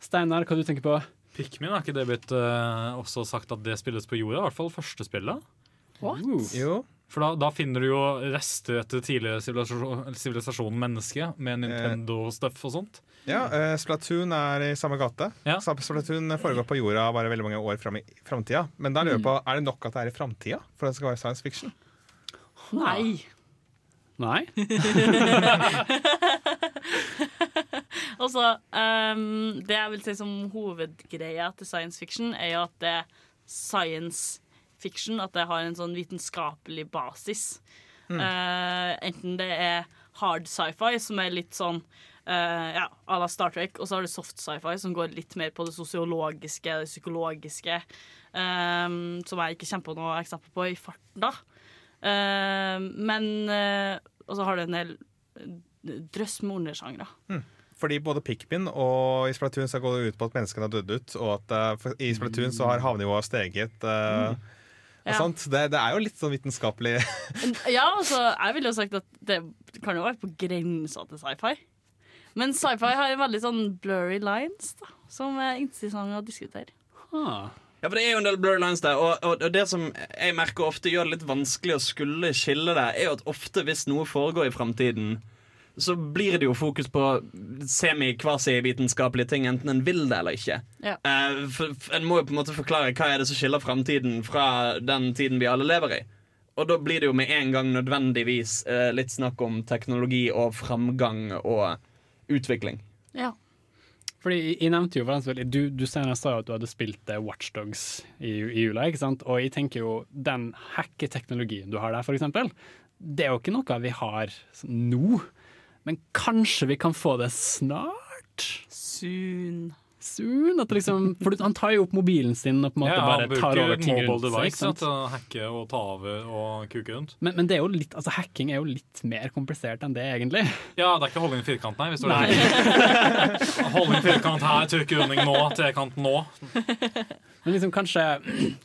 Speaker 1: Steinar, hva du tenker på?
Speaker 5: Pikmin, har ikke det blitt uh, også sagt at det spilles på jorda? I hvert fall første spillet.
Speaker 2: What?
Speaker 3: Jo.
Speaker 5: For da, da finner du jo rester etter tidligere sivilisasjon, sivilisasjon menneske, med Nintendo-stuff og sånt.
Speaker 3: Ja, uh, Splatoon er i samme gate. Ja. Splatoon foregår på jorda bare veldig mange år fram i framtida. Men da lurer jeg på, er det nok at det er i framtida for at det skal være science fiction?
Speaker 2: Nei.
Speaker 1: Nei?
Speaker 2: Altså, um, det jeg vil si som hovedgreia til science fiction, er jo at det er science fiction, at det har en sånn vitenskapelig basis.
Speaker 16: Mm.
Speaker 2: Uh, enten det er hard sci-fi, som er litt sånn uh, ja, à la Star Trek, og så har du soft sci-fi, som går litt mer på det sosiologiske, det psykologiske, um, som jeg ikke kommer på noe eksempel på i farten, da. Uh, men Og så har du en del drøss med undersjangre.
Speaker 3: Fordi både Pikmin og i Splatoon så går det ut på at menneskene har dødd ut, og at uh, i Splatoon så har havnivået steget. Uh, og
Speaker 2: Ja.
Speaker 3: Det, det er jo litt sånn vitenskapelig
Speaker 2: Ja, altså, jeg ville jo sagt at det kan jo være på grensa til sci-fi. Men sci-fi har jo veldig sånn blurry lines, da, som er interessant å diskutere.
Speaker 8: Ja, for Det er jo en del blurry lines der, og, og, og det som jeg merker ofte gjør det litt vanskelig å skulle skille det, er jo at ofte hvis noe foregår i framtiden, så blir det jo fokus på semi-kvasi-vitenskapelige ting, enten en vil det eller ikke.
Speaker 2: Ja.
Speaker 8: Uh, for, for En må jo på en måte forklare hva er det som skiller framtiden fra den tiden vi alle lever i. Og da blir det jo med en gang nødvendigvis uh, litt snakk om teknologi og framgang og utvikling.
Speaker 2: Ja.
Speaker 1: Fordi Jeg nevnte jo Du, du senest sa jo at du hadde spilt eh, Watchdogs i, i jula. ikke sant? Og jeg tenker jo den hacketeknologien du har der, eksempel, det er jo ikke noe vi har nå. Men kanskje vi kan få det snart?
Speaker 2: Soon.
Speaker 1: Soon? At liksom, for han tar jo opp mobilen sin og på en måte
Speaker 5: Ja,
Speaker 1: bare tar over ting rundt seg.
Speaker 5: device
Speaker 1: sant?
Speaker 5: til å hacke og ta over og kuke rundt.
Speaker 1: Men, men det er jo litt, altså hacking er jo litt mer komplisert enn det, egentlig.
Speaker 5: Ja, det er ikke holdning firkant, nei. Hvis du
Speaker 1: Nei.
Speaker 5: inn firkant her, trykkehunding nå, trekant nå.
Speaker 1: Men liksom kanskje,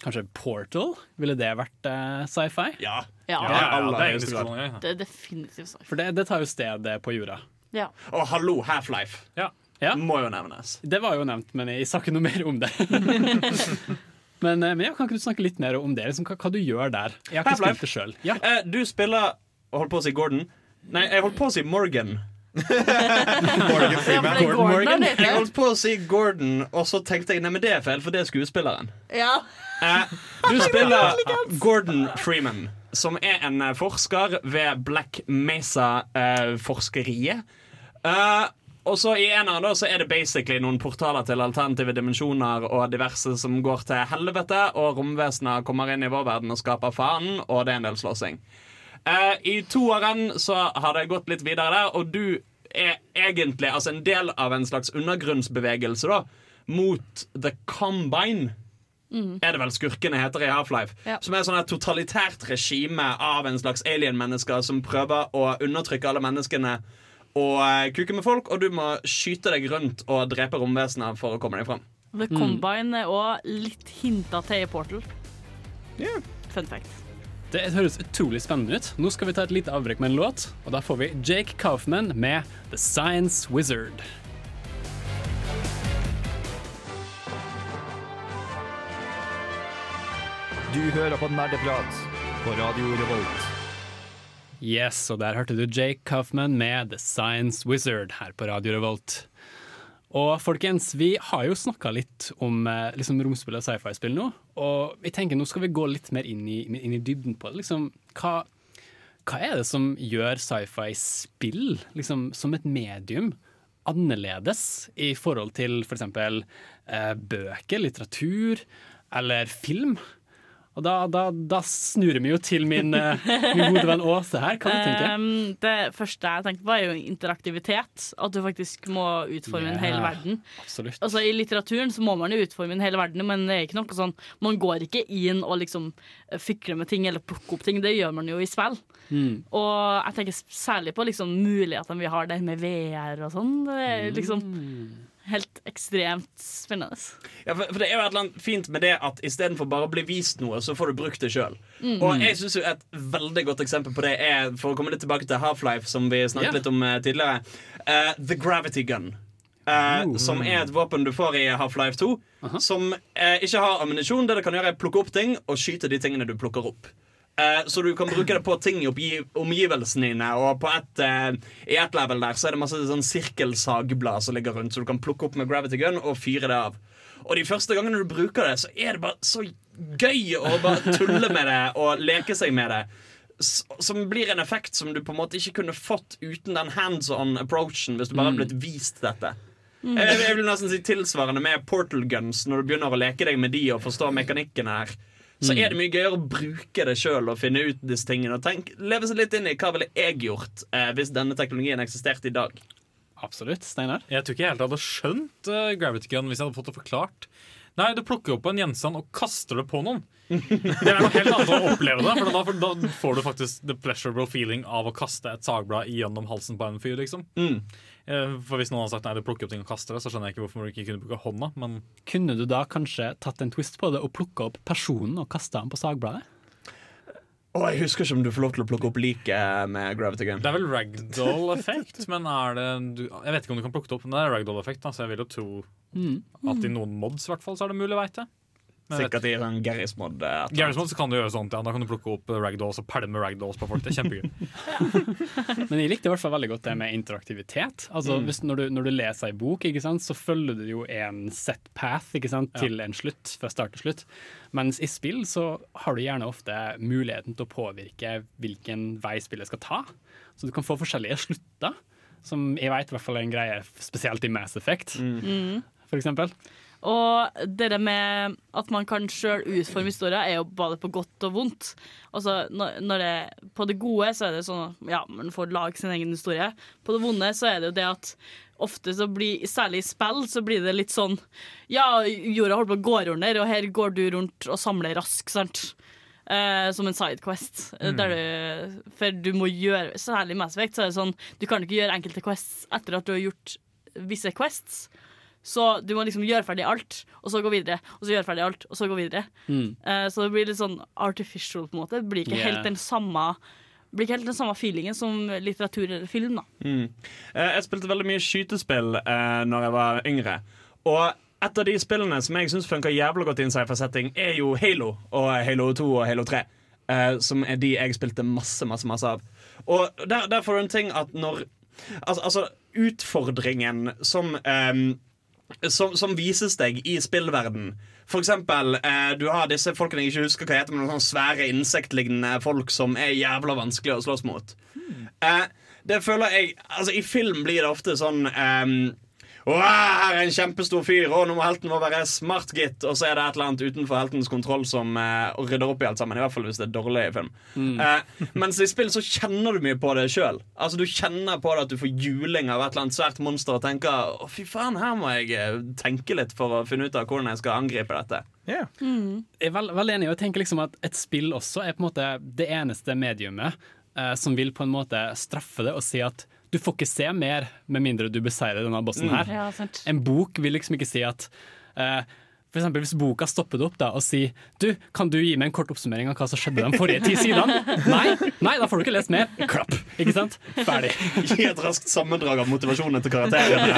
Speaker 1: kanskje Portal? Ville det vært uh, sci-fi?
Speaker 8: Ja.
Speaker 2: Ja.
Speaker 5: Ja, det er
Speaker 2: Det er definitivt sånn.
Speaker 1: For det, det tar jo sted på jorda.
Speaker 2: Ja.
Speaker 8: Og hallo, Half-Life
Speaker 5: Ja.
Speaker 1: Ja.
Speaker 8: må jo nevnes.
Speaker 1: Det var jo nevnt, men jeg sa ikke noe mer om det. men, eh, men ja, kan ikke du snakke litt mer om det? Liksom, hva, hva du gjør der? Jeg har ikke spilt det sjøl. Ja.
Speaker 8: Uh, du spiller Holdt på å si Gordon. Nei, jeg holdt på å si Morgan.
Speaker 3: Morgan Freeman.
Speaker 2: Gordon Morgan.
Speaker 8: Jeg holdt på å si Gordon, og så tenkte jeg nei, men det er feil, for det er skuespilleren.
Speaker 2: Ja.
Speaker 8: Uh, du spiller Gordon Freeman, som er en forsker ved Black Mesa-forskeriet. Eh, og så I en av dem så er det basically noen portaler til alternative dimensjoner og diverse som går til helvete, og romvesener kommer inn i vår verden og skaper faen, og det er en del slåssing. Uh, I toeren så har det gått litt videre der, og du er egentlig altså en del av en slags undergrunnsbevegelse da, mot The Combine er det vel skurkene heter i Half-Life.
Speaker 2: Ja.
Speaker 8: Som er sånn et totalitært regime av en slags alien-mennesker som prøver å undertrykke alle menneskene og eh, kuke med folk, og du må skyte deg rundt og drepe romvesener for å komme deg fram.
Speaker 2: The Combine er òg litt hinta til i Portal. Fun fact.
Speaker 1: Det høres utrolig spennende ut. Nå skal vi ta et lite avbrekk med en låt, og da får vi Jake Kaufman med The Science Wizard.
Speaker 16: Du hører på Nerdeprat på Radio Revolt.
Speaker 1: Yes, og der hørte du Jake Kaufman med The Science Wizard her på Radio Revolt. Og folkens, vi har jo snakka litt om eh, liksom romspill og sci-fi-spill nå, og vi tenker nå skal vi gå litt mer inn i, inn i dybden på det. Liksom, hva, hva er det som gjør sci-fi-spill liksom, som et medium annerledes i forhold til f.eks. Eh, bøker, litteratur eller film? Og da, da, da snur vi jo til min, eh, min gode venn Åse her. Hva du tenker
Speaker 2: Um, det første jeg tenkte på, er jo interaktivitet. At du faktisk må utforme en hel verden.
Speaker 1: Absolutt.
Speaker 2: Altså I litteraturen så må man jo utforme en hel verden, men det er ikke noe sånn Man går ikke inn og liksom eh, fikler med ting eller plukker opp ting. Det gjør man jo i spill.
Speaker 1: Mm.
Speaker 2: Og jeg tenker særlig på liksom mulighetene vi har der med VR og sånn. Det er liksom helt ekstremt spennende.
Speaker 8: Ja, for, for det er jo et eller annet fint med det at istedenfor bare å bli vist noe, så får du brukt det sjøl.
Speaker 2: Mm.
Speaker 8: Og jeg synes jo et veldig godt eksempel på det er, for å komme litt tilbake til Half-Life, som vi snakket
Speaker 2: Ja.
Speaker 8: litt om eh, tidligere, uh, The Gravity Gun. eh, Som er et våpen du får i Half-Life 2, som eh, ikke har ammunisjon. Det det kan gjøre, er plukke opp ting og skyte de tingene du plukker opp. Eh, så du kan bruke det på ting i omgivelsene dine. Og på et, eh, i et level der så er det masse sånn sirkelsagblad som ligger rundt, så du kan plukke opp med gravity gun og fyre det av. Og de første gangene du bruker det, så er det bare så gøy å bare tulle med det og leke seg med det. Som blir en effekt som du på en måte ikke kunne fått uten den hands on approachen hvis du bare hadde blitt vist dette.
Speaker 2: Mm.
Speaker 8: Jeg, jeg vil nesten si tilsvarende med portal guns når du begynner å leke deg med de og forstå mekanikken her. Så
Speaker 1: Mm.
Speaker 8: er det mye gøyere å bruke det sjøl og finne ut disse tingene. Og tenk, leve seg litt inn i hva ville jeg gjort eh, hvis denne teknologien eksisterte i dag.
Speaker 1: Absolutt. Steinar?
Speaker 5: Jeg tror ikke jeg helt hadde skjønt uh, Gravity Gun hvis jeg hadde fått det forklart. Nei, du plukker opp en gjenstand og kaster det på noen. Det er noe helt annet å oppleve det, for da, da får du faktisk the pleasurable feeling av å kaste et sagblad gjennom halsen på en fyr, liksom.
Speaker 8: Mm.
Speaker 5: Eh, For hvis noen hadde sagt nei, du plukker opp ting og kaster det, så skjønner jeg ikke hvorfor du ikke kunne bruke hånda, men
Speaker 1: Kunne du da kanskje tatt en twist på det og plukka opp personen og kasta den på sagbladet?
Speaker 8: Oh, jeg husker ikke om du får lov til å plukke opp liket med gravity gun.
Speaker 5: Det er vel ragdoll-effekt, men er det du, Jeg vet ikke om du kan plukke det opp, men det er ragdoll-effekt, da, så jeg vil jo tro
Speaker 1: Mm.
Speaker 5: at i noen mods i hvert fall så er det mulig, veit jeg.
Speaker 8: Sikkert i sånn Garry's mod. eh.
Speaker 5: Garry's Mod så kan du gjøre sånt, ja. Da kan du plukke opp ragdolls og pælme ragdolls på folk. Det er kjempegøy.
Speaker 1: Men jeg likte i hvert fall veldig godt det med interaktivitet. Altså,
Speaker 5: Mm.
Speaker 1: hvis, når, du, når du leser ei bok, ikke sant, så følger du jo en set path ikke sant,
Speaker 5: Ja.
Speaker 1: til en slutt, fra start til slutt. Mens i spill så har du gjerne ofte muligheten til å påvirke hvilken vei spillet skal ta. Så du kan få forskjellige slutter, som jeg vet i hvert fall er en greie spesielt i Mass Effect,
Speaker 2: Mm.
Speaker 1: for eksempel.
Speaker 2: Og det med at man kan sjøl utforme historier, er jo både på godt og vondt. Altså, når, det, på det gode så er det sånn at ja, man får lage sin egen historie. På det vonde så er det jo det at ofte så blir, særlig i spill, så blir det litt sånn Ja, jorda holder på å gå under, og her går du rundt og samler rask, sant. Eh, som en sidequest. eh,
Speaker 17: Mm.
Speaker 2: Der du, for du må gjøre Særlig i Mass Effect så er det sånn Du kan ikke gjøre enkelte quests etter at du har gjort visse quests. Så du må liksom gjøre ferdig alt, og så gå videre. Og så gjøre ferdig alt, og så gå videre.
Speaker 1: Mm.
Speaker 2: Uh, så det blir litt sånn artificial, på en måte. Det blir ikke
Speaker 8: Yeah.
Speaker 2: helt den samme blir ikke helt den samme feelingen som litteratur eller film. da
Speaker 8: Mm. Eh, Jeg spilte veldig mye skytespill eh, Når jeg var yngre. Og et av de spillene som jeg syns funker jævlig godt i en sci-fi-setting, er jo Halo og Halo 2 og Halo 3. eh, som er de jeg spilte masse, masse, masse av. Og der, der får du en ting at når Altså, altså utfordringen som ehm, som, som vises deg i spillverden. For eksempel, eh, du har disse folkene jeg ikke husker hva heter, men noen sånne svære insektlignende folk som er jævla vanskelig å slåss mot. Eh, det føler jeg Altså, i film blir det ofte sånn ehm, «Åh, her er en kjempestor fyr, og nå må helten vår være smart, gitt. Og så er det et eller annet utenfor heltens kontroll som uh, rydder opp i alt sammen. I hvert fall hvis det er dårlig i film.
Speaker 1: Mm.
Speaker 8: Uh, mens i spill så kjenner du mye på det sjøl. Altså, du kjenner på det at du får juling av et eller annet svært monster og tenker å, fy faen, her må jeg eh, tenke litt for å finne ut av hvordan jeg skal angripe dette.
Speaker 2: Mm.
Speaker 1: Jeg er vel- veldig enig, og jeg tenker liksom at et spill også er på en måte det eneste mediumet uh, som vil på en måte straffe det og si at du får ikke se mer med mindre du beseirer denne bossen
Speaker 2: Mm.
Speaker 1: her.
Speaker 2: Ja, sant.
Speaker 1: En bok vil liksom ikke si at uh, for eksempel Hvis boka stopper det opp da og sier Du, kan du gi meg en kort oppsummering av hva som skjedde de forrige ti sidene? Nei, nei, da får du ikke lest mer. Klapp. Ikke sant? Ferdig.
Speaker 8: Gi et raskt sammendrag av motivasjonen til karakterene.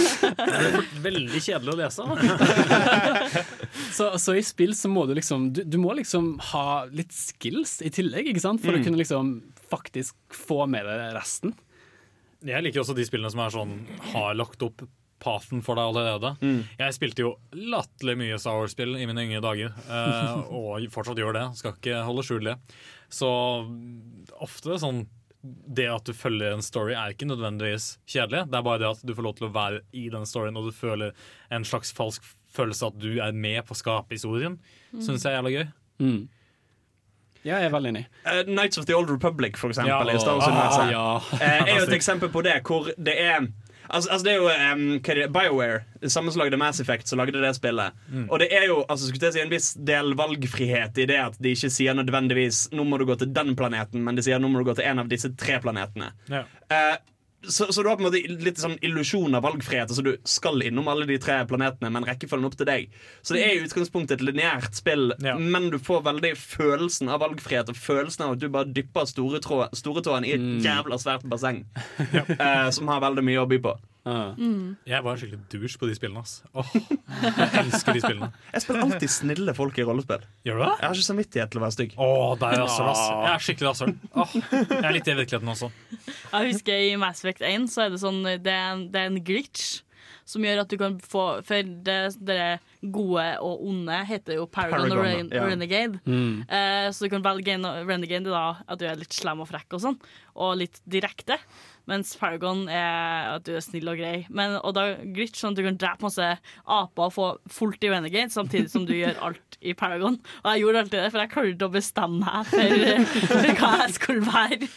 Speaker 5: Veldig kjedelig å lese.
Speaker 1: så, så i spill så må du liksom du, du må liksom ha litt skills i tillegg, ikke sant? For
Speaker 5: Mm.
Speaker 1: å kunne liksom faktisk få med deg resten.
Speaker 5: Jeg liker også de spillene som er sånn har lagt opp pathen for deg allerede.
Speaker 1: Mm.
Speaker 5: Jeg spilte jo latterlig mye Star Wars-spill i mine yngre dager, eh, og fortsatt gjør det. Skal ikke holde skjul det. Så ofte sånn det at du følger en story, er ikke nødvendigvis kjedelig. Det er bare det at du får lov til å være i den storyen, og du føler en slags falsk følelse at du er med på å skape historien.
Speaker 8: Mm.
Speaker 5: Syns jeg er jævla gøy.
Speaker 1: Mm. Ja, jeg er veldig enig.
Speaker 8: Uh, Knights of the Old Republic, for eksempel,
Speaker 5: Ja,
Speaker 8: i Star
Speaker 5: ah,
Speaker 8: Wars-universet,
Speaker 5: ja.
Speaker 8: eh, er jo et eksempel på det, hvor det er Altså, altså det er jo um, hva er det, BioWare, samme som lagde Mass Effect, som lagde det spillet.
Speaker 5: Mm.
Speaker 8: Og det er jo altså, skulle jeg si, en viss del valgfrihet i det at de ikke sier nødvendigvis 'nå må du gå til den planeten', men de sier 'nå må du gå til en av disse tre planetene'.
Speaker 5: Ja.
Speaker 8: Eh, så, så du har på en måte litt sånn illusjon av valgfrihet. Altså Du skal innom alle de tre planetene, men rekkefølgen opp til deg. Så det er i utgangspunktet et lineært spill, men du får veldig følelsen av valgfrihet og følelsen av at du bare dypper store storetåen i et
Speaker 5: Mm.
Speaker 8: jævla svært basseng. eh, som har veldig mye å by på.
Speaker 2: Mm.
Speaker 5: Jeg var skikkelig douche på de spillene. ass. Oh, jeg elsker de spillene.
Speaker 8: Jeg spiller alltid snille folk i rollespill.
Speaker 5: Gjør du det?
Speaker 8: Jeg har ikke samvittighet til å være stygg.
Speaker 5: Oh, det er rasshøl, ass. Jeg er skikkelig rasshøl. Oh, Jeg er litt i virkeligheten også.
Speaker 2: Jeg husker I Mass Effect 1 så er det sånn Det er en, det er en glitch som gjør at du kan få For det, det gode og onde heter jo Paragon,
Speaker 17: Paragon,
Speaker 2: og Ren
Speaker 17: ja.
Speaker 2: Renegade.
Speaker 17: Mm.
Speaker 2: Uh, så du kan velge en Renegade da at du er litt slem og frekk og sånn, og litt direkte. Mens Paragon er at du er snill og grei. Men, og da glitch sånn at du kan drepe masse aper og få fullt i Renegade, samtidig som du gjør alt i Paragon. Og jeg gjorde alltid det, for jeg klarte ikke å bestemme meg for, for hva jeg skulle være.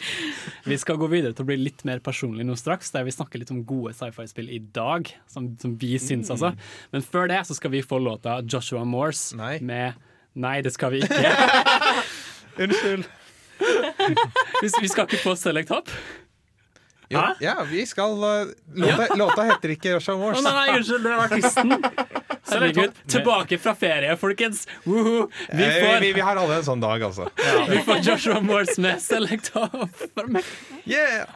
Speaker 1: Vi skal gå videre til å bli litt mer personlig nå straks, der vi snakker litt om gode sci-fi-spill i dag, som, som vi syns,
Speaker 5: Mm.
Speaker 1: altså. Men før det så skal vi få låta Joshua Morse med Nei, det skal vi ikke.
Speaker 3: Unnskyld.
Speaker 1: vi, vi skal ikke få Select Hop?
Speaker 3: Jo, ja, vi skal uh, låta, låta heter ikke Joshua Wars.
Speaker 1: Oh, nei, unnskyld, det var artisten. Herregud, tilbake fra ferie, folkens. Woohoo. Vi
Speaker 3: Eh,
Speaker 1: får,
Speaker 3: vi, vi har alle en sånn dag, altså.
Speaker 1: vi får Joshua Moores med Select Off.
Speaker 3: Yeah!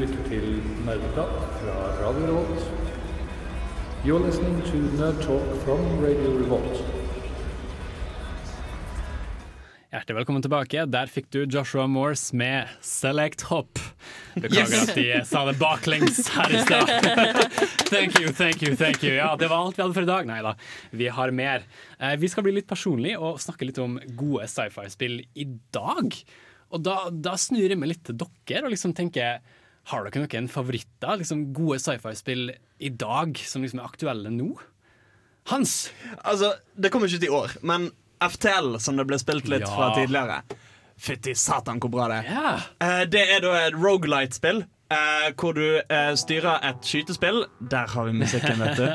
Speaker 17: lytter til Nerdeprat fra Radio Revolt. You're listening to Nerd Talk from Radio Revolt.
Speaker 1: Hjertelig velkommen tilbake. Der fikk du Joshua Morse med 'Select Hop'. Beklager
Speaker 18: Yes!
Speaker 1: at de sa det baklengs her i stad. thank you, thank you, thank you. Ja, det var alt vi hadde for i dag. Nei da, vi har mer. Eh, vi skal bli litt personlige og snakke litt om gode sci-fi-spill i dag. Og da, da snur jeg meg litt til dere og liksom tenker Har dere noen favoritter? Liksom Gode sci-fi-spill i dag som liksom er aktuelle nå? Hans!
Speaker 8: Altså, Det kommer ikke ut i år, men FTL, som det ble spilt litt
Speaker 1: Ja.
Speaker 8: fra tidligere Fytti satan, hvor bra det er.
Speaker 1: Yeah.
Speaker 8: Uh, det er da et rogelight-spill. Eh, hvor du uh, styrer et skytespill Der har vi musikken, vet du.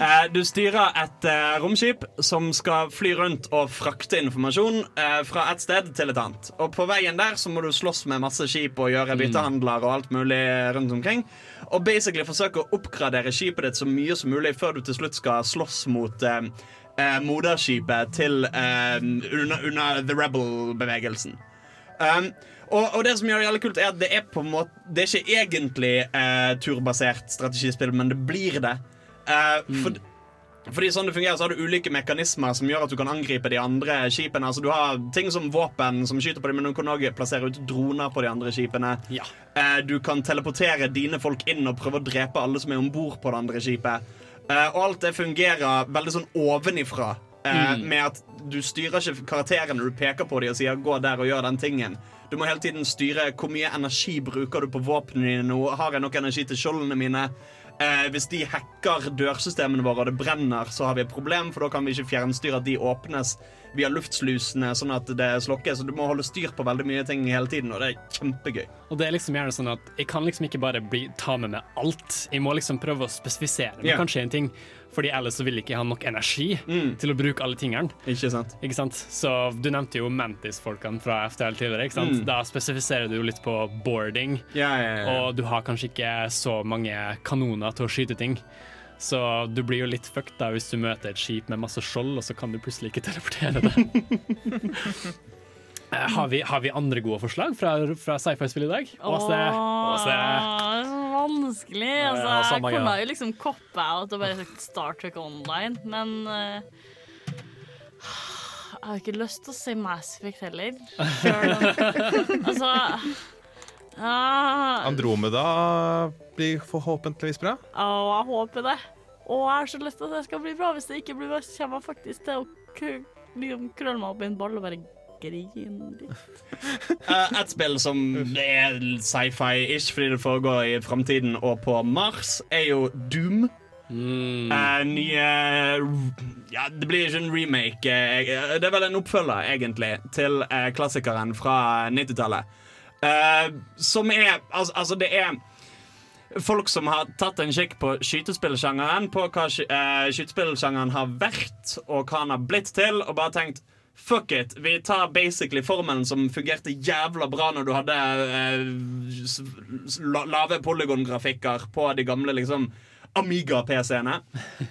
Speaker 8: Uh, du styrer et romskip som skal fly rundt og frakte informasjon fra et sted til et annet. Og på veien der så må du slåss med masse skip og gjøre byttehandler og alt mulig rundt omkring. Og basically forsøke å oppgradere skipet ditt så mye som mulig før du til slutt skal slåss mot moderskipet til under, under The Rebel-bevegelsen. Um, og, og det som gjør det jævlig kult, er at det er på en måte Det er ikke egentlig eh, turbasert strategispill, men det blir det. Eh, for, fordi sånn det fungerer, så har du ulike mekanismer som gjør at du kan angripe de andre skipene. Altså Du har ting som våpen som skyter på dem, men du kan òg plassere ut droner på de andre skipene. Eh, du kan teleportere dine folk inn og prøve å drepe alle som er om bord på det andre skipet. Eh, og alt det fungerer veldig sånn ovenifra. Eh,
Speaker 18: Mm.
Speaker 8: Med at du styrer ikke karakterene du peker på dem og sier 'gå der og gjør den tingen'. Du må hele tiden styre hvor mye energi bruker du på våpnene dine nå. Har jeg nok energi til skjoldene mine? Eh, hvis de hacker dørsystemene våre og det brenner, så har vi et problem, for da kan vi ikke fjernstyre at de åpnes via luftslusene, sånn at det slokkes. Så du må holde styr på veldig mye ting hele tiden, og det er kjempegøy.
Speaker 1: Og det er liksom gjerne sånn at Jeg kan liksom ikke bare bli, ta med meg alt. Jeg må liksom prøve å spesifisere meg
Speaker 8: yeah.
Speaker 1: kanskje en ting. Fordi ellers så vil jeg ikke ha nok energi til å bruke alle tingene.
Speaker 8: Ikke sant?
Speaker 1: Ikke sant? Så Du nevnte jo Mantis-folkene fra FTL tidligere. ikke sant?
Speaker 8: Mm.
Speaker 1: Da spesifiserer du jo litt på boarding.
Speaker 8: Ja, ja, ja.
Speaker 1: Og du har kanskje ikke så mange kanoner til å skyte ting. Så du blir jo litt fucked da hvis du møter et skip med masse skjold, og så kan du plutselig ikke teleportere det. Eh, har, vi, har vi andre gode forslag fra, fra sci-fi-spill i dag? Åse? Åse?
Speaker 2: det er så vanskelig. Altså,
Speaker 1: ja,
Speaker 2: jeg
Speaker 1: kommer
Speaker 2: kunne jo liksom coppe out og bare sagt Star Trek Online, men uh, Jeg har ikke lyst til å si Mass Effect heller. Selv om- altså uh,
Speaker 3: Andromeda blir forhåpentligvis bra.
Speaker 2: Å, jeg håper det. Og jeg har så lyst til at det skal bli bra. Hvis det ikke blir bra, så kommer jeg faktisk til å krølle meg opp i en ball og bare grine litt.
Speaker 8: Uh, et spill som er sci-fi-ish fordi det foregår i framtiden og på Mars, er jo Doom. Eh, nye Ja, det blir ikke en remake. Uh, det er vel en oppfølger, egentlig, til klassikeren fra 90-tallet. Eh, som er altså, altså, det er folk som har tatt en kikk på skytespillsjangeren, på hva sky- eh, skytespillsjangeren har vært, og hva han har blitt til, og bare tenkt Fuck it. Vi tar basically formelen som fungerte jævla bra når du hadde eh, lave polygongrafikker på de gamle liksom Amiga-PC-ene.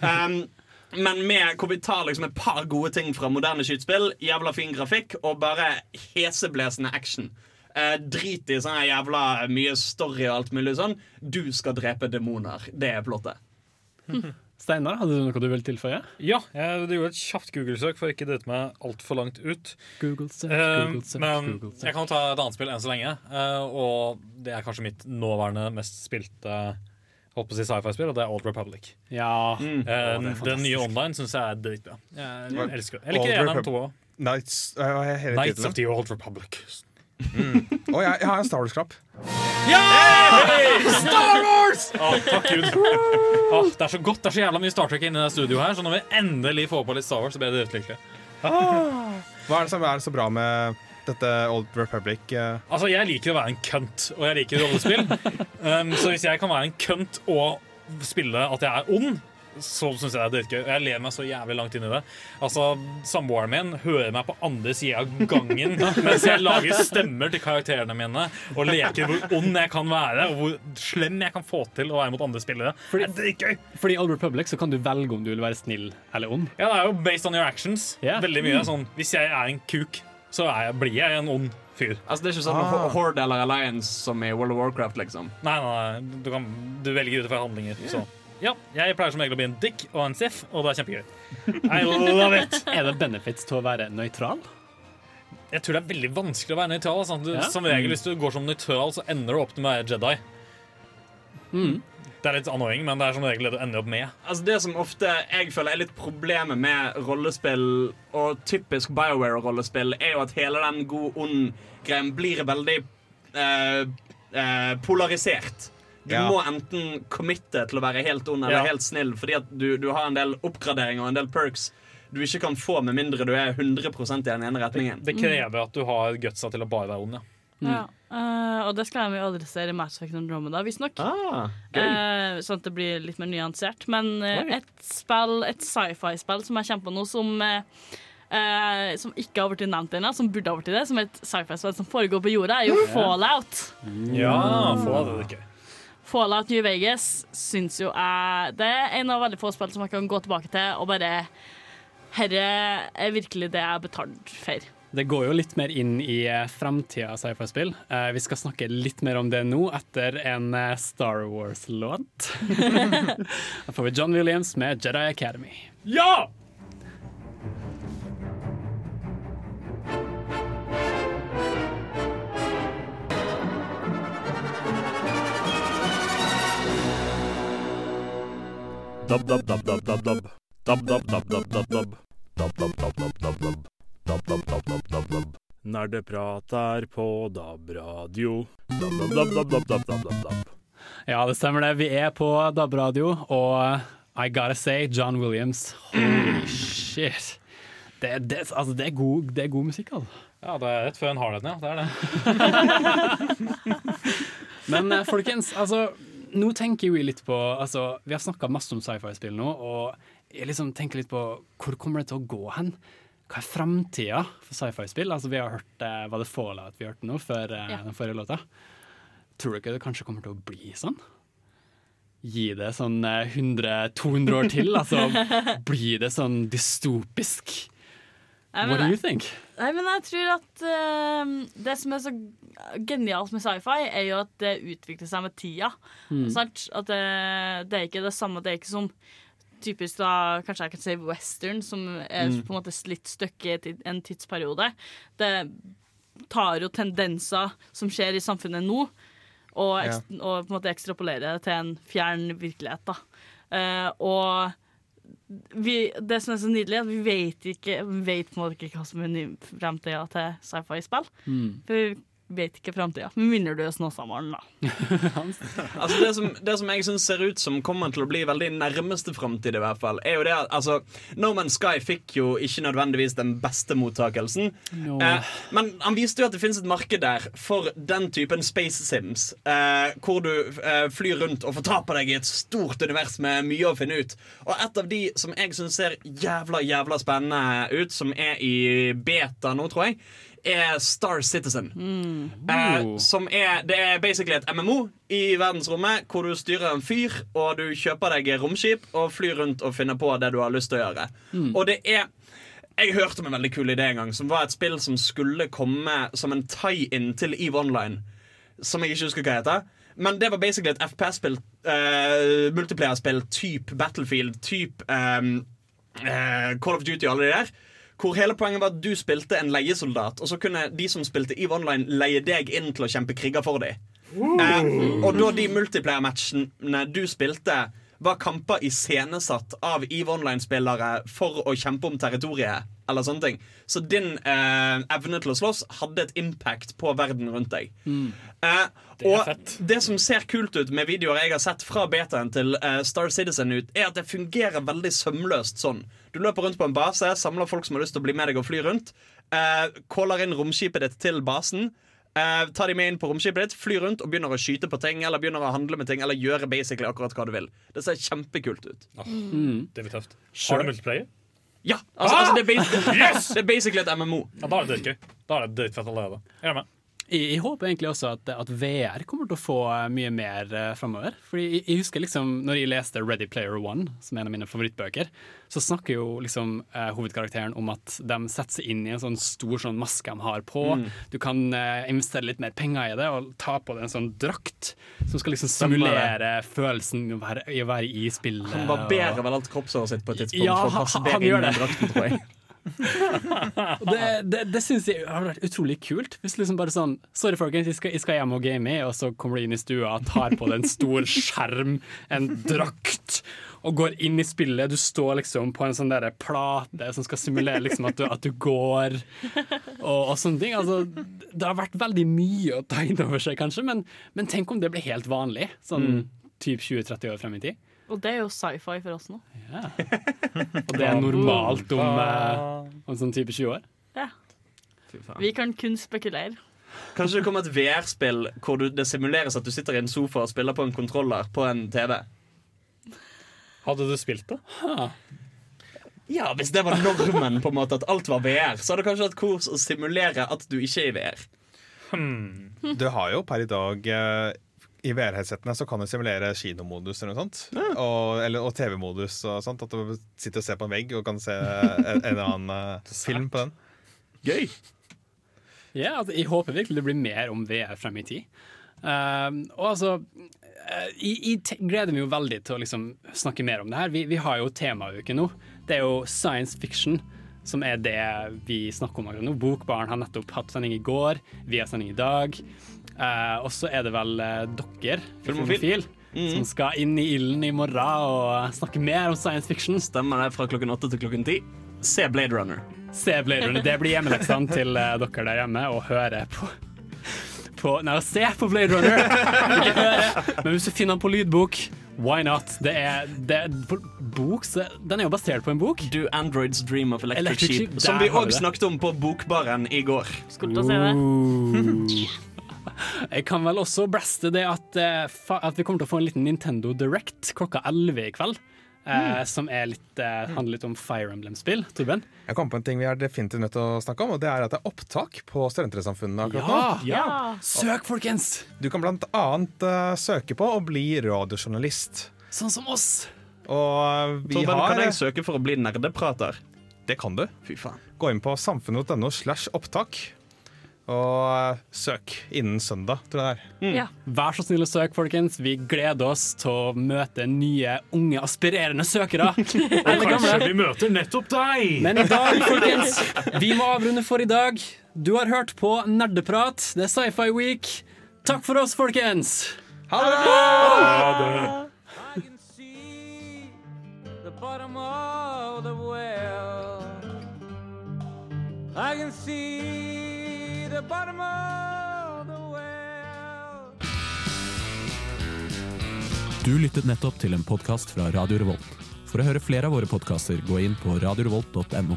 Speaker 8: Um, men med hvor vi tar liksom et par gode ting fra moderne skytespill, jævla fin grafikk og bare heseblesende action. Eh, drit i sånn jævla mye story og alt mulig sånn. Du skal drepe demoner. Det er plottet.
Speaker 1: Steinar, hadde du noe du ville tilføye?
Speaker 5: Ja, jeg gjorde et kjapt Google-søk for å ikke drite meg altfor langt ut.
Speaker 1: Google -søk,
Speaker 5: Eh,
Speaker 1: Google -søk,
Speaker 5: men
Speaker 1: Google search.
Speaker 5: jeg kan ta et annet spill enn så lenge. eh, og det er kanskje mitt nåværende mest spilte holdt på å si sci-fi-spill, og det er Old Republic.
Speaker 1: Ja.
Speaker 5: Eh,
Speaker 3: det er
Speaker 5: den nye online syns jeg er dritbra. Jeg elsker det. Jeg liker
Speaker 3: Old
Speaker 5: en av
Speaker 3: Repub-
Speaker 5: to òg.
Speaker 3: Knights, eh, hva er hele
Speaker 5: Knights of the Old Republic.
Speaker 3: Mm. Og jeg, jeg har en Star Wars-klapp.
Speaker 5: Star Wars! Å, takk Gud. Å, det er så godt, det er så jævla mye Star Trek inne det studioet her, så når vi endelig får på litt Star Wars, så blir det dritlykkelig.
Speaker 3: Hva er det som er så bra med dette Old Republic? eh?
Speaker 5: Altså, jeg liker å være en kønt, og jeg liker rollespill. Um, så hvis jeg kan være en kønt og spille at jeg er ond, så syns jeg det er dritgøy. Og jeg ler meg så jævlig langt inn i det. Altså, Samboeren min hører meg på andre sida av gangen mens jeg lager stemmer til karakterene mine og leker hvor ond jeg kan være, og hvor slem jeg kan få til å være mot andre spillere.
Speaker 1: Fordi,
Speaker 5: det er dritgøy.
Speaker 1: fordi i Old Republic så kan du velge om du vil være snill eller ond.
Speaker 5: Ja, det er jo based on your actions.
Speaker 1: Yeah.
Speaker 5: Veldig mye
Speaker 1: Mm.
Speaker 5: sånn Hvis jeg er en kuk, så er jeg, blir jeg en ond fyr.
Speaker 8: Altså Det er ikke sånn
Speaker 5: Ah.
Speaker 8: Horde eller Alliance som i World of Warcraft, liksom.
Speaker 5: Nei, nei, nei. Du, kan, du velger ut fra handlinger. Så. Ja, jeg pleier som regel å bli en dick og en sif og det er kjempegøy. I love it.
Speaker 1: Er det benefits til å være nøytral?
Speaker 5: Jeg tror det er veldig vanskelig å være nøytral. altså. Du,
Speaker 1: Ja.
Speaker 5: Som regel, Hvis du går som nøytral, så ender du opp med å være Jedi.
Speaker 1: Mm.
Speaker 5: Det er litt annoying, men det er som regel det du ender opp med.
Speaker 8: Altså Det som ofte jeg føler er litt problemet med rollespill, og typisk BioWare-rollespill, er jo at hele den god-ond-greien blir veldig eh, eh, polarisert. Du
Speaker 3: Ja.
Speaker 8: må enten committe til å være helt ond eller
Speaker 5: Ja.
Speaker 8: helt snill, fordi at du, du har en del oppgraderinger og en del perks du ikke kan få med mindre du er 100% i den ene retningen.
Speaker 5: Det krever at du har gutsa til å bare være ond, ja.
Speaker 2: Ja. uh, og det skal jo adressere i Mass Effect Andromeda, visstnok.
Speaker 8: Ah,
Speaker 2: uh, sånn at det blir litt mer nyansert. Men
Speaker 8: uh,
Speaker 2: et spill, et sci-fi-spill som jeg kommer på nå, som Uh, eh, som ikke har blitt nevnt ennå, som burde ha blitt det, som et sci-fi-spill som foregår på jorda, er jo
Speaker 5: Ja.
Speaker 2: Fallout.
Speaker 5: Ja, få det ikke.
Speaker 2: Fallout New Vegas syns jo jeg Det er en av veldig få spill som jeg kan gå tilbake til og bare Herre er virkelig det jeg har betalt for.
Speaker 1: Det går jo litt mer inn i eh, framtida sci-fi-spill. Eh, vi skal snakke litt mer om det nå, etter en eh, Star Wars-låt. da får vi John Williams med Jedi Academy.
Speaker 5: Ja!
Speaker 4: Nerdeprat er på DAB-radio. Dab, dab, dab, dab, dab, dab, dab, dab.
Speaker 1: Ja, det stemmer det. Vi er på DAB-radio, og I gotta say, John Williams, holy shit. Det, det, altså, det, er, god, det er god musikk, altså.
Speaker 5: Ja, det er rett før en hardheten, ja. Det er det.
Speaker 1: Men eh, folkens, altså nå tenker vi litt på altså, Vi har snakka masse om sci-fi-spill nå, og jeg liksom tenker litt på hvor kommer det til å gå hen? Hva er framtida for sci-fi-spill? Altså, vi har hørt, eh, Var det Fallout vi hørte nå før eh,
Speaker 2: Ja.
Speaker 1: den forrige låta? Tror du ikke det kanskje kommer til å bli sånn? Gi det sånn eh, 100-200 år til? Altså, blir det sånn dystopisk?
Speaker 2: Nei,
Speaker 1: What do you think?
Speaker 2: Nei, men jeg tror at uh, det som er så genialt med sci-fi, er jo at det utvikler seg med tida.
Speaker 1: Mm.
Speaker 2: Sant? At det, det er ikke det samme. Det er ikke som typisk da, kanskje jeg kan si western, som er
Speaker 8: Mm.
Speaker 2: på en måte litt stuck i en tidsperiode. Det tar jo tendenser som skjer i samfunnet nå, og, ja. og på en måte ekstrapolerer det til en fjern virkelighet. da. Uh, og vi, det som er så nydelig, er at vi vet, ikke, vet ikke hva som er framtida til sci-fi-spill.
Speaker 1: Mm.
Speaker 2: For vet ikke framtida. Med mindre du er Snåsamannen, da.
Speaker 8: Altså det, som, det som jeg synes ser ut som kommer til å bli veldig nærmeste framtid, i hvert fall, er jo det at altså, No Man's Sky fikk jo ikke nødvendigvis den beste mottakelsen.
Speaker 1: No.
Speaker 8: Eh, men han viste jo at det finnes et marked der for den typen space sims. Eh, hvor du eh, flyr rundt og fortaper deg i et stort univers med mye å finne ut. Og et av de som jeg syns ser jævla, jævla spennende ut, som er i beta nå, tror jeg, er Star Citizen. Eh, som er, det er basically et MMO i verdensrommet hvor du styrer en fyr, og du kjøper deg romskip og flyr rundt og finner på det du har lyst til å gjøre.
Speaker 1: Mm.
Speaker 8: Og det er jeg hørte om en veldig kul idé en gang, som var et spill som skulle komme som en tie-in til EVE Online. Som jeg ikke husker hva heter. Men det var basically et FPS-spill, uh, multiplayer-spill, type Battlefield, type um, uh, Call of Duty og alle de der. Hvor hele poenget var at du spilte en leiesoldat, og så kunne de som spilte EVE Online, leie deg inn til å kjempe kriger for dem. Eh, og da de multiplayer-matchene du spilte, var kamper iscenesatt av EVE Online-spillere for å kjempe om territoriet. Eller sånne ting Så din eh, evne til å slåss hadde et impact på verden rundt deg. Eh,
Speaker 5: Det
Speaker 8: og
Speaker 5: fett.
Speaker 8: det som ser kult ut med videoer jeg har sett fra betaen til eh, Star Citizen ut, er at det fungerer veldig sømløst sånn. Du løper rundt på en base, samler folk som har lyst til å bli med deg og fly rundt. Eh, Caller inn romskipet ditt til basen. Eh, tar de med inn på romskipet ditt, fly rundt og begynner å skyte på ting eller begynner å handle med ting eller gjøre basically akkurat hva du vil. Det ser kjempekult ut.
Speaker 5: Mm. Det blir tøft. Har du multiplayer?
Speaker 8: Ja, altså, altså det, er basically,
Speaker 5: Yes!
Speaker 8: det er basically et MMO.
Speaker 5: Ja, Da er det dritgøy. Da er det dritfett allerede. Jeg er med.
Speaker 1: Jeg, jeg håper egentlig også at, at VR kommer til å få eh, mye mer uh, framover. Fordi jeg, jeg husker liksom når jeg leste Ready Player One, som er en av mine favorittbøker, så snakker jo liksom uh, hovedkarakteren om at de setter seg inn i en sånn stor sånn maske de har på.
Speaker 8: Mm.
Speaker 1: Du kan uh, investere litt mer penger i det og ta på deg en sånn drakt som skal liksom simulere følelsen i å være, i å være i spillet.
Speaker 8: Han barberer vel alt kroppshåret sitt på et tidspunkt
Speaker 1: Ja,
Speaker 8: for å passe
Speaker 1: gjør
Speaker 8: inn i
Speaker 1: det.
Speaker 8: drakten, tror jeg.
Speaker 1: Det det, det syns jeg har vært utrolig kult. Hvis liksom bare sånn Sorry, folkens, jeg skal, jeg skal hjem og game, og så kommer du inn i stua, og tar på deg en stor skjerm, en drakt, og går inn i spillet. Du står liksom på en sånn der plate som skal simulere liksom at, du, at du går, og, og sånne ting. Altså, det har vært veldig mye å ta inn over seg, kanskje, men, men tenk om det blir helt vanlig. Sånn
Speaker 8: Mm.
Speaker 1: typ 20-30 år frem i tid.
Speaker 2: Og det er jo sci-fi for oss nå.
Speaker 1: Og det er normalt om, eh, om sånn type 20 år.
Speaker 2: Ja. Vi kan kun spekulere.
Speaker 8: Kanskje det kommer et VR-spill hvor du, det simuleres at du sitter i en sofa og spiller på en kontroller på en TV.
Speaker 5: Hadde du spilt det?
Speaker 8: Ja, Hvis det var normen, på en måte at alt var VR, så hadde det kanskje hatt kurs å simulere at du ikke er i VR.
Speaker 3: Du har jo per i dag eh, i VR-headsetene så kan du simulere kinomodus eller noe sånt. Og, og TV-modus og sånt. At du sitter og ser på en vegg og kan se en, en eller annen eh, film på den.
Speaker 8: Gøy!
Speaker 1: Ja, altså, jeg håper virkelig det blir mer om VR frem i tid. Uh, og altså eh, jeg, jeg gleder meg jo veldig til å liksom snakke mer om det her. Vi, vi har jo temauke nå. Det er jo science fiction som er det vi snakker om akkurat nå. Bokbarn har nettopp hatt sending i går, vi har sending i dag. Eh, og så er det vel eh, dere,
Speaker 8: Filmofil.
Speaker 1: Filmofil,
Speaker 8: Mhm.
Speaker 1: som skal inn i ilden i morgen og snakke mer om science fiction.
Speaker 8: Stemmer det fra klokken åtte til klokken ti. Se Blade Runner.
Speaker 1: Se Blade Runner. Det blir hjemmeleksene til eh, dere der hjemme og høre på, på Nei, se på Blade Runner! Men hvis du finner den på lydbok, why not? Det er, det er bok, så den er jo basert på en bok.
Speaker 8: Do Androids Dream of Electric,
Speaker 1: Electric
Speaker 8: Sheep. Som vi òg snakket om på Bokbaren i går.
Speaker 2: Skulle til å se det.
Speaker 1: Jeg kan vel også blaste det at, eh, at vi kommer til å få en liten Nintendo Direct klokka 11 i kveld. eh, Som er litt, eh, handler litt om Fire Emblem-spill. Torben?
Speaker 3: Jeg kom på en ting vi er definitivt nødt til å snakke om, og det er at det er opptak på Studentersamfunnet akkurat
Speaker 1: Ja!
Speaker 3: nå.
Speaker 1: ja! Søk, folkens!
Speaker 3: Du kan blant annet uh, søke på å bli radiojournalist.
Speaker 1: Sånn som oss.
Speaker 3: Og vi
Speaker 8: Torben,
Speaker 3: har
Speaker 8: kan jeg søke for å bli nerdeprater?
Speaker 3: Det kan du.
Speaker 8: Fy faen.
Speaker 3: Gå inn på samfunnet.no slash opptak, og søk innen søndag, tror jeg det er.
Speaker 2: Ja.
Speaker 1: Vær så snill å søke, folkens. Vi gleder oss til å møte nye, unge, aspirerende søkere. og
Speaker 4: Kanskje vi møter nettopp deg!
Speaker 1: Men i dag, folkens, vi må avrunde for i dag. Du har hørt på Nerdeprat. Det er Sci-Fi Week. Takk for oss, folkens.
Speaker 3: Ha det!
Speaker 18: the bottom of the well. I can see the bottom of the well.
Speaker 19: Du lyttet nettopp til en podkast fra Radio Revolt. For å høre flere av våre podkaster, gå inn på radiorevolt.no.